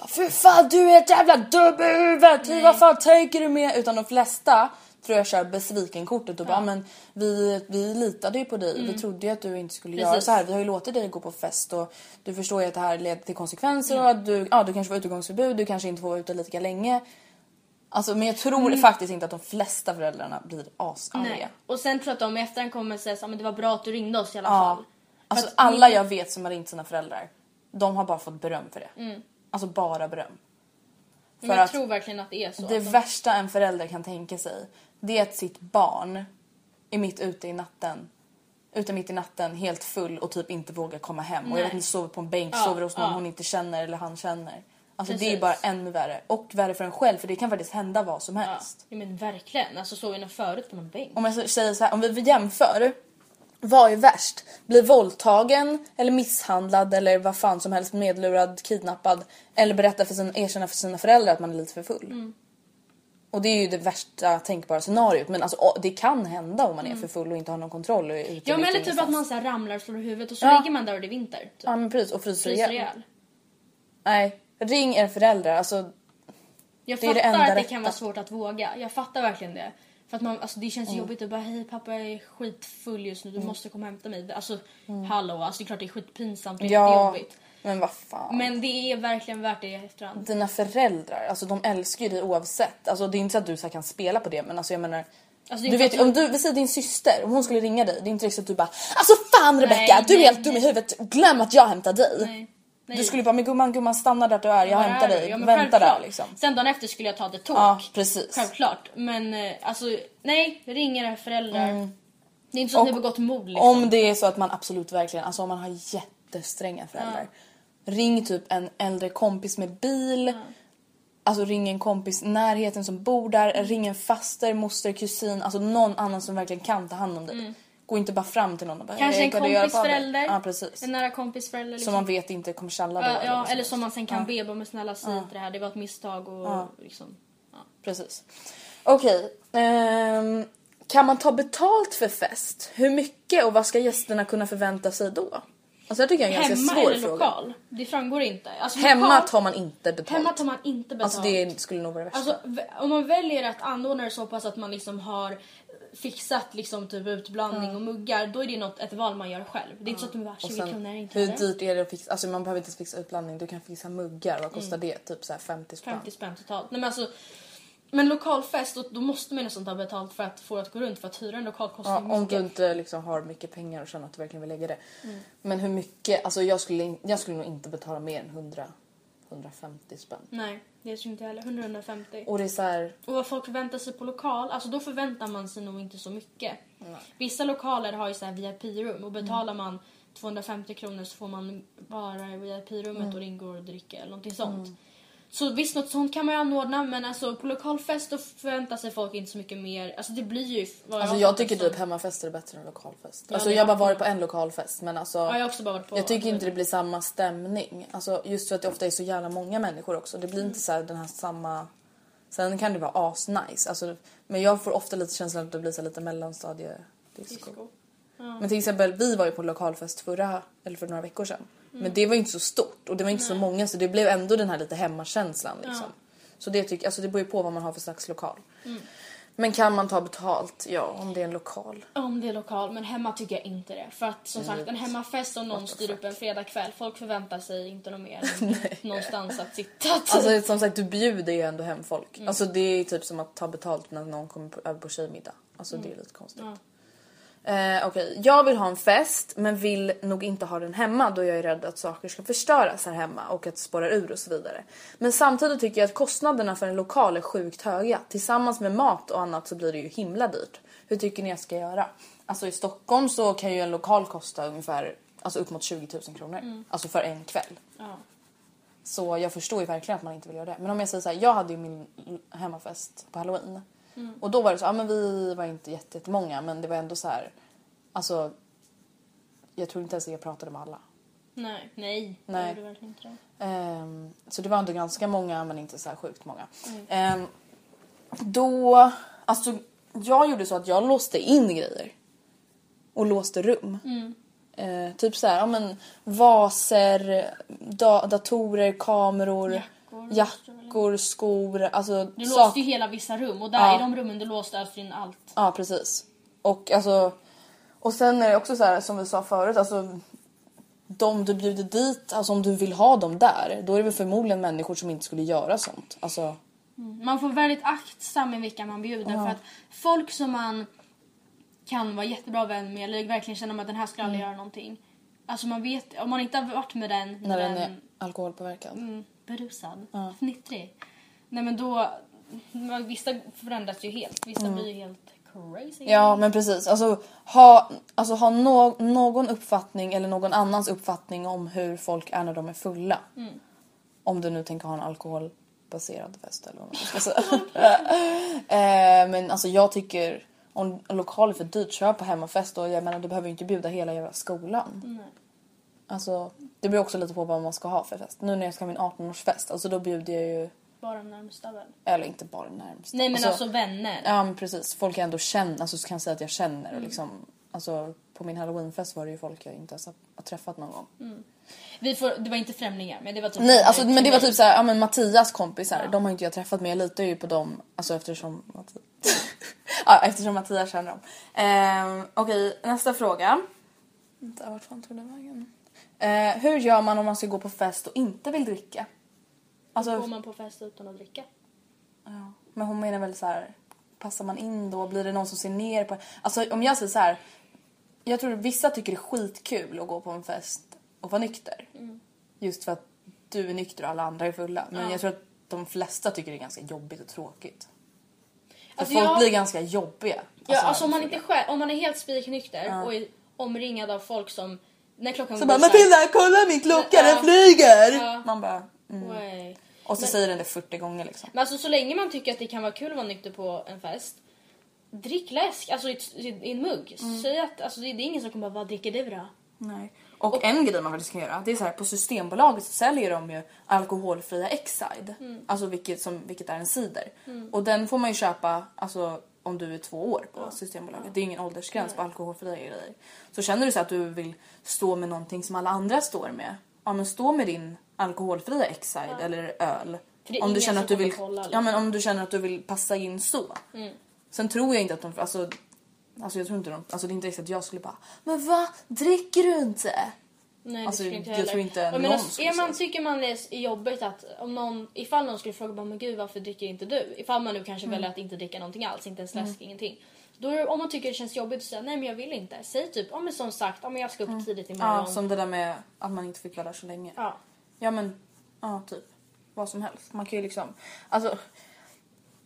Fy fan du är ett jävla i huvudet! Vad fan tänker du med? Utan de flesta tror jag kör besviken-kortet och bara men vi, vi litade ju på dig. Vi trodde ju att du inte skulle göra
Precis.
så här. Vi har ju låtit dig gå på fest och du förstår ju att det här leder till konsekvenser och att du, ja, du kanske får utegångsförbud, du kanske inte får vara ute lika länge. Alltså, men jag tror faktiskt inte att de flesta föräldrarna blir asarga.
Och sen tror jag att de i efterhand kommer säga att det var bra att du ringde oss i alla
Ja.
fall.
Alltså alla jag vet som har ringt sina föräldrar, de har bara fått beröm för det. Alltså bara beröm.
Men
För
jag tror verkligen att det är så.
det
de-
värsta en förälder kan tänka sig, det är att sitt barn är mitt ute i natten, ute mitt i natten helt full och typ inte vågar komma hem. Och jag
Nej.
vet inte, sover på en bänk,
Ja,
sover hos någon
ja.
hon inte känner eller han känner. Alltså det är
Precis.
bara ännu värre. Och värre för en själv för det kan faktiskt hända vad som helst.
ja men verkligen. Alltså såg jag nog förut på någon bänk.
Om jag säger så här, om vi jämför. Vad är värst? Bli våldtagen eller misshandlad eller vad fan som helst medlurad, kidnappad eller berätta för sina, erkänna för sina föräldrar att man är lite för full.
Mm.
Och det är ju det värsta tänkbara scenariot men alltså, det kan hända om man är för full och inte har någon kontroll och ute
Mm. Ja men eller typ att man så här ramlar och slår huvudet och så
Ja.
ligger man där och det är vinter. Typ.
Ja men precis och fryser,
Fryser
ihjäl.
ihjäl.
Nej, ring er föräldrar alltså
Jag
Det är det
fattar
enda
att det
rätta.
kan vara svårt att våga. Jag fattar verkligen det. För att man, alltså det
Mm.
känns jobbigt att bara hej pappa jag är skitfull just nu du måste komma och hämta mig. Alltså
Mm.
hallå alltså det är klart det är skitpinsamt och
ja
jättejobbigt.
Men vad fan.
Men det är verkligen värt det i efterhand.
Dina föräldrar, alltså de älskar ju dig oavsett. Alltså det är inte så att du så kan spela på det men alltså jag menar
Alltså, det
du vet
att
om du, vi säger din syster, om hon skulle ringa dig, det är inte riktigt att du bara Alltså fan Rebecca,
Nej,
du är helt dum i huvudet, glöm att jag hämtar dig.
Nej. Nej.
Du skulle bara, men gumman, gumman stanna där du är, jag
Var
hämtar dig,
Ja,
vänta där liksom.
Sen dagen efter skulle jag ta the talk.
Ja, precis.
Självklart. Men eh, alltså nej, ring era föräldrar. Det är inte så att
Mm. Och
ni har begått mord liksom.
Om det är så att man absolut verkligen, alltså om man har jättestränga föräldrar. Ring typ en äldre kompis med bil. Alltså ring en kompis närheten som bor där. Ring en faster, moster, kusin. Alltså någon annan som verkligen kan ta hand om dig. Gå inte bara fram till någon och bara
Kanske
"Hej,
en kompis
på mig?"
förälder.
Ja precis.
En nära kompis förälder. Liksom.
Som man vet inte kommer tjalla då.
Ja, ja,
vad som
eller som man sen kan be bara men snälla säg inte det här, det var ett misstag och liksom.
Precis. Okej. ehm, kan man ta betalt för fest? Hur mycket och vad ska gästerna kunna förvänta sig då? Alltså jag tycker det är en ganska
Hemma
svår
eller
fråga.
lokal? Det framgår inte. Alltså,
Hemma
lokal,
tar man inte betalt.
hemma tar man inte betalt.
Alltså det skulle nog vara det värsta.
Alltså, om man väljer att anordna det så pass att man liksom har fixat liksom typ utblandning och muggar, då är det något, ett val man gör själv. Det är inte så att de bara
och
20
sen,
kronor inte
hur dyrt är det att fixa? Alltså man behöver inte fixa utblandning, du kan fixa muggar. Vad
Mm.
kostar det? Typ så här 50 spänn.
50 spänn totalt. Nej, men, alltså, men lokalfest, då, då måste man nästan ta betalt för att få det att gå runt. För att hyra en lokal kostar
Ja, om du inte liksom har mycket pengar och känner att du verkligen vill lägga det.
Mm.
Men hur mycket? Alltså jag skulle, in- jag skulle nog inte betala mer än 100, 150 spänn.
Nej, det tror inte jag heller. 100-150.
Och det är så här,
Och vad folk förväntar sig på lokal, alltså då förväntar man sig nog inte så mycket. Vissa lokaler har ju så här VIP-rum och betalar man 250 kronor så får man bara i VIP-rummet och det ingår dricka eller någonting sånt. Så visst, något sånt kan man ju anordna men alltså på lokalfest då förväntar sig folk inte så mycket mer. Alltså det blir ju... vad
Alltså jag
fattat
tycker
som-
typ hemmafester är bättre än lokalfest.
Ja,
alltså jag har bara varit på en lokalfest men alltså
Ja, jag har också bara varit på...
jag tycker inte det blir samma stämning. Alltså just för att det ofta är så jävla många människor också. Det blir inte så här den här samma... Sen kan det vara asnice. Alltså, men jag får ofta lite känslan att det blir så lite mellanstadiedisco.
Disco.
Men till exempel vi var ju på lokalfest förra, eller för några veckor sedan. Men det var ju inte så stort och det var inte så många så det blev ändå den här lite hemmakänslan liksom. Så det tycker alltså det beror ju på vad man har för slags lokal. Men kan man ta betalt? Ja, om det är en lokal.
Om det är lokal, men hemma tycker jag inte det. För att som sagt, en hemmafest och någon styr upp en fredagkväll, folk förväntar sig inte något mer än någonstans att sitta.
Alltså som sagt, du bjuder ju ändå hem folk. Alltså det är typ som att ta betalt när någon kommer på, över på tjejmiddag. Alltså det är lite konstigt. Eh, Okej, jag vill ha en fest men vill nog inte ha den hemma då jag är rädd att saker ska förstöras här hemma och att det spårar ur och så vidare. Men samtidigt tycker jag att kostnaderna för en lokal är sjukt höga. Tillsammans med mat och annat så blir det ju himla dyrt. Hur tycker ni jag ska göra? Alltså i Stockholm så kan ju en lokal kosta ungefär alltså upp mot 20 000 kronor. Alltså för en kväll.
Ja.
Så jag förstår ju verkligen att man inte vill göra det. Men om jag säger så här, jag hade ju min hemmafest på halloween. Och då var det så, ja men vi var inte jätte- jättemånga men det var ändå så här, alltså jag tror inte ens jag pratade med alla.
Nej, nej.
Nej.
Verkligen inte det.
Ehm, så det var ändå ganska många men inte så här sjukt många. Ehm, då, alltså jag gjorde så att jag låste in grejer. Och låste rum. Eh, typ så här, ja men vaser, da- datorer, kameror,
Jackor,
jackor skor. Alltså
Du
sak-
låste ju hela vissa rum och där
Ja.
i de rummen du låste alltså in allt.
Ja precis. Och alltså och sen är det också så här som vi sa förut, alltså de du bjuder dit, alltså om du vill ha dem där, då är det väl förmodligen människor som inte skulle göra sånt. Alltså,
Man får väldigt aktsam med vilka man bjuder för att folk som man kan vara jättebra vän med eller verkligen känner att den här ska aldrig göra någonting. Alltså man vet, om man inte har varit med den
när den är alkoholpåverkad.
mm, berusad, fnittrig. Nej men då, vissa förändras ju helt, vissa blir ju helt crazy.
Ja men precis, alltså ha, alltså, ha nå- någon uppfattning eller någon annans uppfattning om hur folk är när de är fulla. Om du nu tänker ha en alkoholbaserad fest eller vad man ska säga. eh, men alltså jag tycker om lokal är för dyrt, kör på hemmafest och jag menar du behöver ju inte bjuda hela jävla skolan. Alltså det beror också lite på vad man ska ha för fest. Nu när jag ska ha min 18-årsfest, alltså då bjuder jag ju,
Bara närmsta väl.
eller inte bara närmast.
Nej men alltså, vänner.
Ja men precis, folk jag ändå känner, alltså så kan jag säga att jag känner och liksom Alltså på min halloweenfest var det ju folk jag inte ens har träffat någon gång.
Vi får, det var inte främlingar men det var typ
Nej alltså men det var typ såhär, ja men Mattias kompisar, de har inte jag träffat men jag litar ju på dem alltså eftersom Mattias, ja, eftersom Mattias känner dem. Ehm, Okej nästa fråga. Vänta vart fan tog den vägen? Eh, hur gör man om man ska gå på fest och inte vill dricka? Alltså,
Går man på fest utan att dricka?
Ja, men hon menar väl så här. Passar man in då? Blir det någon som ser ner på Alltså om jag säger så här. Jag tror vissa tycker det är skitkul att gå på en fest och vara nykter. Just för att du är nykter och alla andra är fulla. Men jag tror att de flesta tycker det är ganska jobbigt och tråkigt. För
Alltså,
folk
jag-
blir ganska jobbiga.
Ja,
när
alltså om man inte själv, om man är helt spiknykter och är omringad av folk som när klockan
Så bara Matilda kolla min klocka den flyger!
Ja.
Man bara mm. Och så säger den det 40 gånger liksom.
Men alltså så länge man tycker att det kan vara kul att vara nykter på en fest. Drick läsk, alltså i, i en mugg.
Mm.
Säg att alltså, det är ingen som kommer bara vad dricker du då?
Nej. Och, en grej man faktiskt kan göra, det är så här på Systembolaget så säljer de ju alkoholfria Exide. Alltså vilket, som, vilket är en cider. Och den får man ju köpa alltså, om du är två år på Systembolaget. Det är ingen åldersgräns på alkoholfria grejer. Så känner du så att du vill stå med någonting som alla andra står med. Ja men stå med din alkoholfria Exide eller öl. Om du, känner att du vill,
kolla,
ja,
liksom.
men om du känner att du vill passa in så. Sen tror jag inte att de... Alltså, alltså jag tror inte de... Alltså det är inte riktigt att jag skulle bara Men va? Dricker du inte?
Nej, det
Alltså,
skulle inte
jag
heller.
tror inte någon
menar,
skulle
är man,
säga.
Tycker man det är jobbigt att om någon, ifall någon skulle fråga bara, men gud varför dricker inte du? Ifall man nu kanske
Mm.
väljer att inte dricka någonting alls, inte ens läsk, ingenting. Då det- om man tycker det känns jobbigt att säga nej men jag vill inte. Säg typ, ja men som sagt, men jag ska upp tidigt imorgon.
Mm. Ja, som det där med att man inte fick vara där så länge.
Ja.
Ja men, ja typ. Vad som helst. Man kan ju liksom, alltså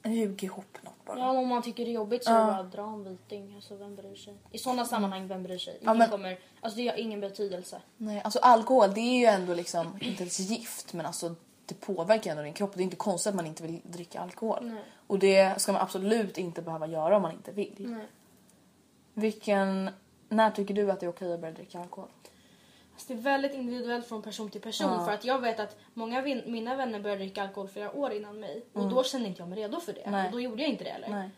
ljug ihop något bara.
Ja, om man tycker det är jobbigt så är det bara att dra en viting. Alltså vem bryr sig? I sådana sammanhang, vem bryr sig? Ingen
men-
kommer, alltså det har ingen betydelse.
Nej, alltså alkohol det är ju ändå liksom inte ens gift men alltså det påverkar ändå din kropp. Det är inte konstigt att man inte vill dricka alkohol.
Nej.
Och det ska man absolut inte behöva göra om man inte vill.
Nej.
Vilken, när tycker du att det är okej att börja dricka alkohol?
Det är väldigt individuellt från person till person. För att jag vet att många av mina vänner började dricka alkohol flera år innan mig. Och då kände inte jag mig redo för det.
Nej.
Och då gjorde jag inte det heller.
Nej.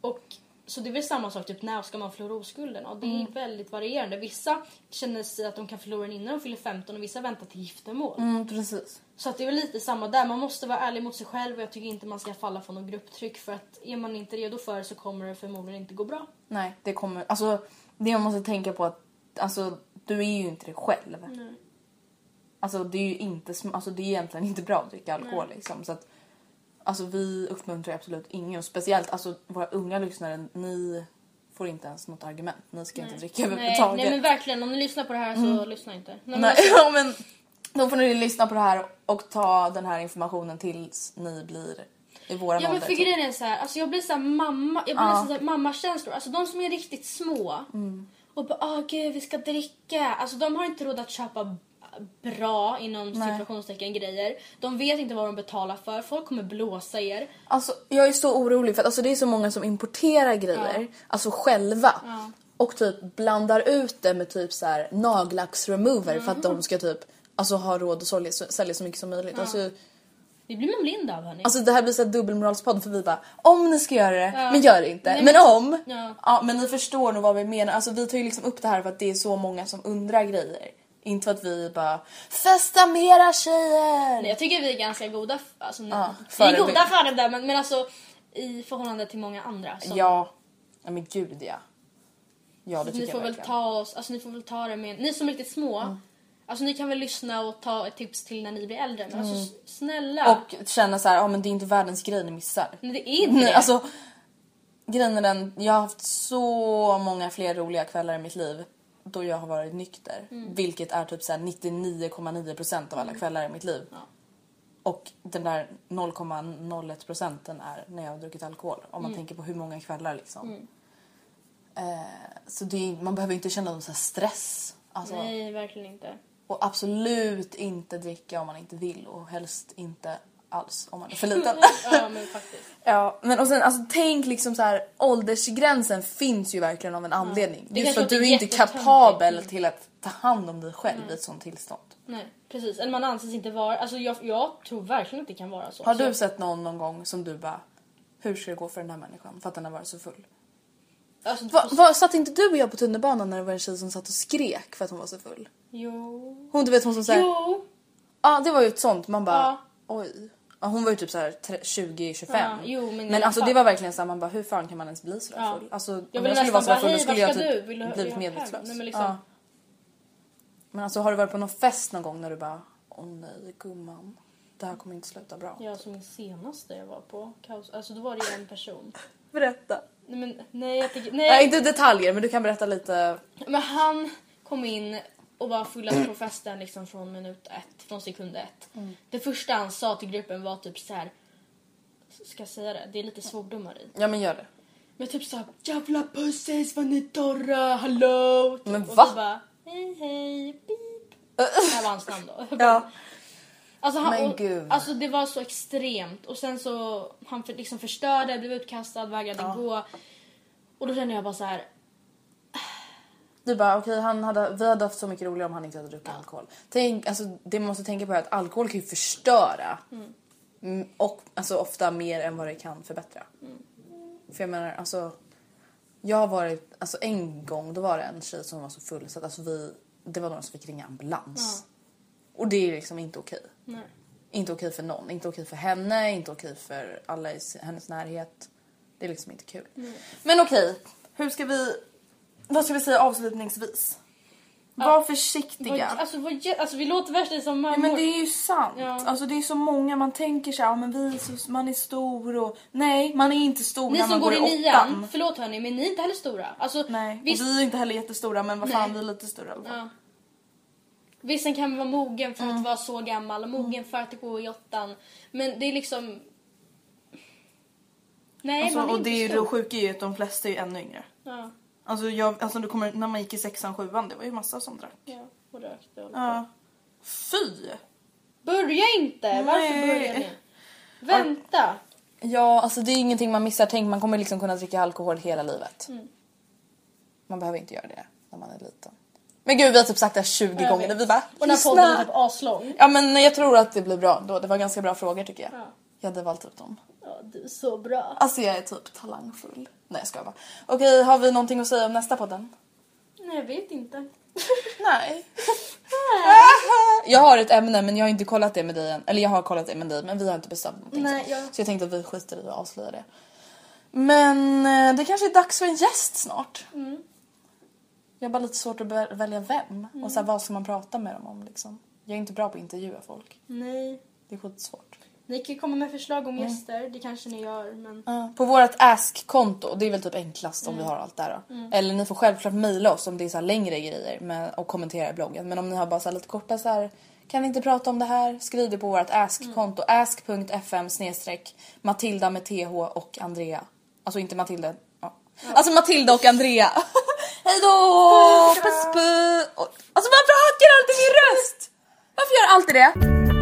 Och, så det är väl samma sak, typ när ska man förlora oskulden? Och det är
Mm.
väldigt varierande. Vissa känner sig att de kan förlora den innan de fyller 15 och vissa väntar till giftermål.
Mm, precis.
Så att det är väl lite samma där. Man måste vara ärlig mot sig själv och jag tycker inte man ska falla för någon grupptryck. För att är man inte redo för det så kommer det förmodligen inte gå bra.
Nej, det kommer... Alltså, det man måste tänka på att alltså, du är ju inte dig själv.
Nej.
Alltså, det är ju inte, alltså, det är egentligen inte bra att dricka alkohol. Liksom, så att, alltså, vi uppmuntrar absolut ingen. Speciellt alltså, våra unga lyssnare, ni får inte ens något argument. Ni ska inte dricka
Nej,
överhuvudtaget.
nej men verkligen, om ni lyssnar på det här så lyssna inte. Nej, men
Nej,
alltså,
men då får ni lyssna på det här och ta den här informationen tills ni blir i våran
Ja men
ålder.
för
typ.
grejen är så här, alltså jag blir så här mamma, jag blir
Ja.
så här mammakänslor. Alltså de som är riktigt små
Mm.
Och bara åh gud vi ska dricka. Alltså de har inte råd att köpa bra inom situationstecken grejer. De vet inte vad de betalar för. Folk kommer blåsa er.
Alltså, jag är så orolig för att alltså, det är så många som importerar grejer, alltså själva. Och typ blandar ut det med typ så här nagellacksremover för att de ska typ alltså, ha råd att sälja, sälja så mycket som möjligt. Alltså,
Det blir man blind av hörni.
alltså det här blir så här dubbelmoralspodd för vi bara om ni ska göra det, men gör det inte.
Nej,
men,
men-
om!
Ja.
Ja. men ni förstår nog vad vi menar. Alltså vi tar ju liksom upp det här för att det är så många som undrar grejer. Inte för att vi bara festa mera tjejer!
Nej, jag tycker vi är ganska goda. Alltså,
Ja,
vi är goda föredömen men alltså i förhållande till många andra. Som,
Ja, ja men gud ja. Ja det
ni
tycker
får
jag
väl
verkligen.
ta oss, alltså ni får väl ta det med, ni som är riktigt små.
Mm.
Alltså ni kan väl lyssna och ta ett tips till när ni blir äldre. Men alltså s- snälla.
Och känna så här, ja men det är inte världens grej ni missar.
Nej, det är inte det.
alltså, grejen är den, jag har haft så många fler roliga kvällar i mitt liv då jag har varit nykter.
Mm.
Vilket är typ så här 99,9% av alla kvällar i mitt liv. Och den där 0,01 procenten är när jag har druckit alkohol. Om
Mm.
man tänker på hur många kvällar liksom. Eh, så är, man behöver inte känna någon stress. Alltså,
Nej, verkligen inte.
Och absolut inte dricka om man inte vill och helst inte alls om man är för liten.
Ja, men faktiskt.
ja, men och sen alltså tänk liksom så här åldersgränsen finns ju verkligen av en anledning.
Det
Just för att du är inte kapabel till att ta hand om dig själv i ett sånt tillstånd.
Nej, precis. Eller man anses inte vara... Alltså jag, jag tror verkligen att det kan vara så.
Har
Så-
du sett någon någon gång som du bara hur ska det gå för den här människan för att den har varit så full?
Alltså,
Va, va, satt inte du och jag på tunnelbanan när det var en tjej som satt och skrek för att hon var så full?
Jo.
Hon du vet hon som säger
Jo.
Ja, det var ju ett sånt. Man bara,
Ja.
oj. Ja, hon var ju typ så här 20-25.
Ja, jo, men
men alltså
fall.
det var verkligen så här, man bara hur fan kan man ens bli så där
Ja.
full? Alltså om
Jag
jag, skulle vara
nästan
så där
bara,
full då skulle jag typ
du? Vill du
blivit medvetslös.
Nej, men liksom,
ja. Men alltså har du varit på någon fest någon gång när du bara, åh nej gumman. Det här kommer inte sluta bra.
Ja, som min senaste jag var på. Kaos. Alltså då var det ju en person.
Berätta.
Nej, men, nej, jag tycker,
Nej.
nej.
inte detaljer men du kan berätta lite.
Men han kom in och var fullast på festen liksom från minut ett, från sekund ett.
Mm.
Det första han sa till gruppen var typ så här. Ska jag säga det? Det är lite svordomar i.
Ja men gör det.
Men typ såhär jävla pussis vad ni torra, hallå! Typ.
Men
och
va?
så bara hej hej, pip. Det här var hans namn då.
Ja.
Alltså, han,
Men
och,
gud.
alltså det var så extremt och sen så han för, liksom förstörde, blev utkastad, vägrade gå. Och då kände jag bara så här.
Du bara okej han hade, vi hade haft så mycket roligare om han inte hade druckit alkohol. Tänk, alltså, det man måste tänka på är att alkohol kan ju förstöra. Mm, Och alltså, ofta mer än vad det kan förbättra. För jag menar alltså. Jag har varit, alltså en gång då var det en tjej som var så full så att alltså vi, det var någon som fick ringa ambulans. Och det är liksom inte okej. Inte okej för någon, inte okej för henne, inte okej för alla i hennes närhet. Det är liksom inte kul. Men okej, hur ska vi, vad ska vi säga avslutningsvis? Var försiktiga.
Vad, alltså, vad, alltså vi låter värsta som mammor.
Ja, men det är ju sant.
Ja.
Alltså det är så många man tänker sig, ja men vi, så, man är stor och nej man är inte stor
Ni
när
som
man
går i
åttan.
nian, förlåt hörni men ni är inte heller stora. Alltså,
Nej,
visst,
och vi är inte heller jättestora men vad fan
Nej.
vi är lite större i alla fall.
ja. Vissa kan vara mogen för
Mm.
att vara så gammal och mogen för att gå i åttan. Men det är liksom... Nej,
Alltså,
man är
och
inte
det
stor.
det sjuka är ju att de flesta är ju ännu yngre.
Ja,
Alltså, jag, alltså du kommer, när man gick i sexan, sjuan, det var ju massa som drack.
ja, och rökte och
Ja. Fy!
Börja inte! Varför
Nej.
börjar ni? Vänta!
Ja, alltså det är ingenting man missar. Tänk man kommer liksom kunna dricka alkohol hela livet.
Mm.
Man behöver inte göra det när man är liten. Men gud vi har typ sagt det här 20
Jag
gånger.
vet.
Vi bara,
Och den här podden är typ aslång.
Ja men jag tror att det blir bra då. Det var ganska bra frågor tycker jag.
Ja.
Jag hade valt ut dem.
Ja, du är så bra.
Alltså jag är typ talangfull. Nej jag skojar bara. Okej, har vi någonting att säga om nästa podden?
Nej, jag vet inte.
Nej. jag har ett ämne men jag har inte kollat det med dig än. Eller jag har kollat det med dig men vi har inte bestämt någonting.
Nej, jag-
så jag tänkte att vi skiter i att avslöja det. Men eh, det kanske är dags för en gäst snart. Jag har bara lite svårt att välja vem. Och så här, vad ska man prata med dem om liksom. Jag är inte bra på att intervjua folk.
Nej.
Det är skitsvårt.
Ni kan komma med förslag om gäster, det kanske ni gör men...
Ja, På vårt Ask-konto, det är väl typ enklast om vi har allt där då. Eller ni får självklart mejla oss om det är så längre grejer med, och kommentera i bloggen. Men om ni har bara så lite korta så här, kan ni inte prata om det här? Skriv det på vårt Ask-konto. Ask.fm snedstreck Matilda med TH och Andrea. Alltså inte Matilda. Ja. Alltså Matilda och Andrea. Hej då! Puss puss! Alltså varför hackar alltid min röst? Varför gör alltid det?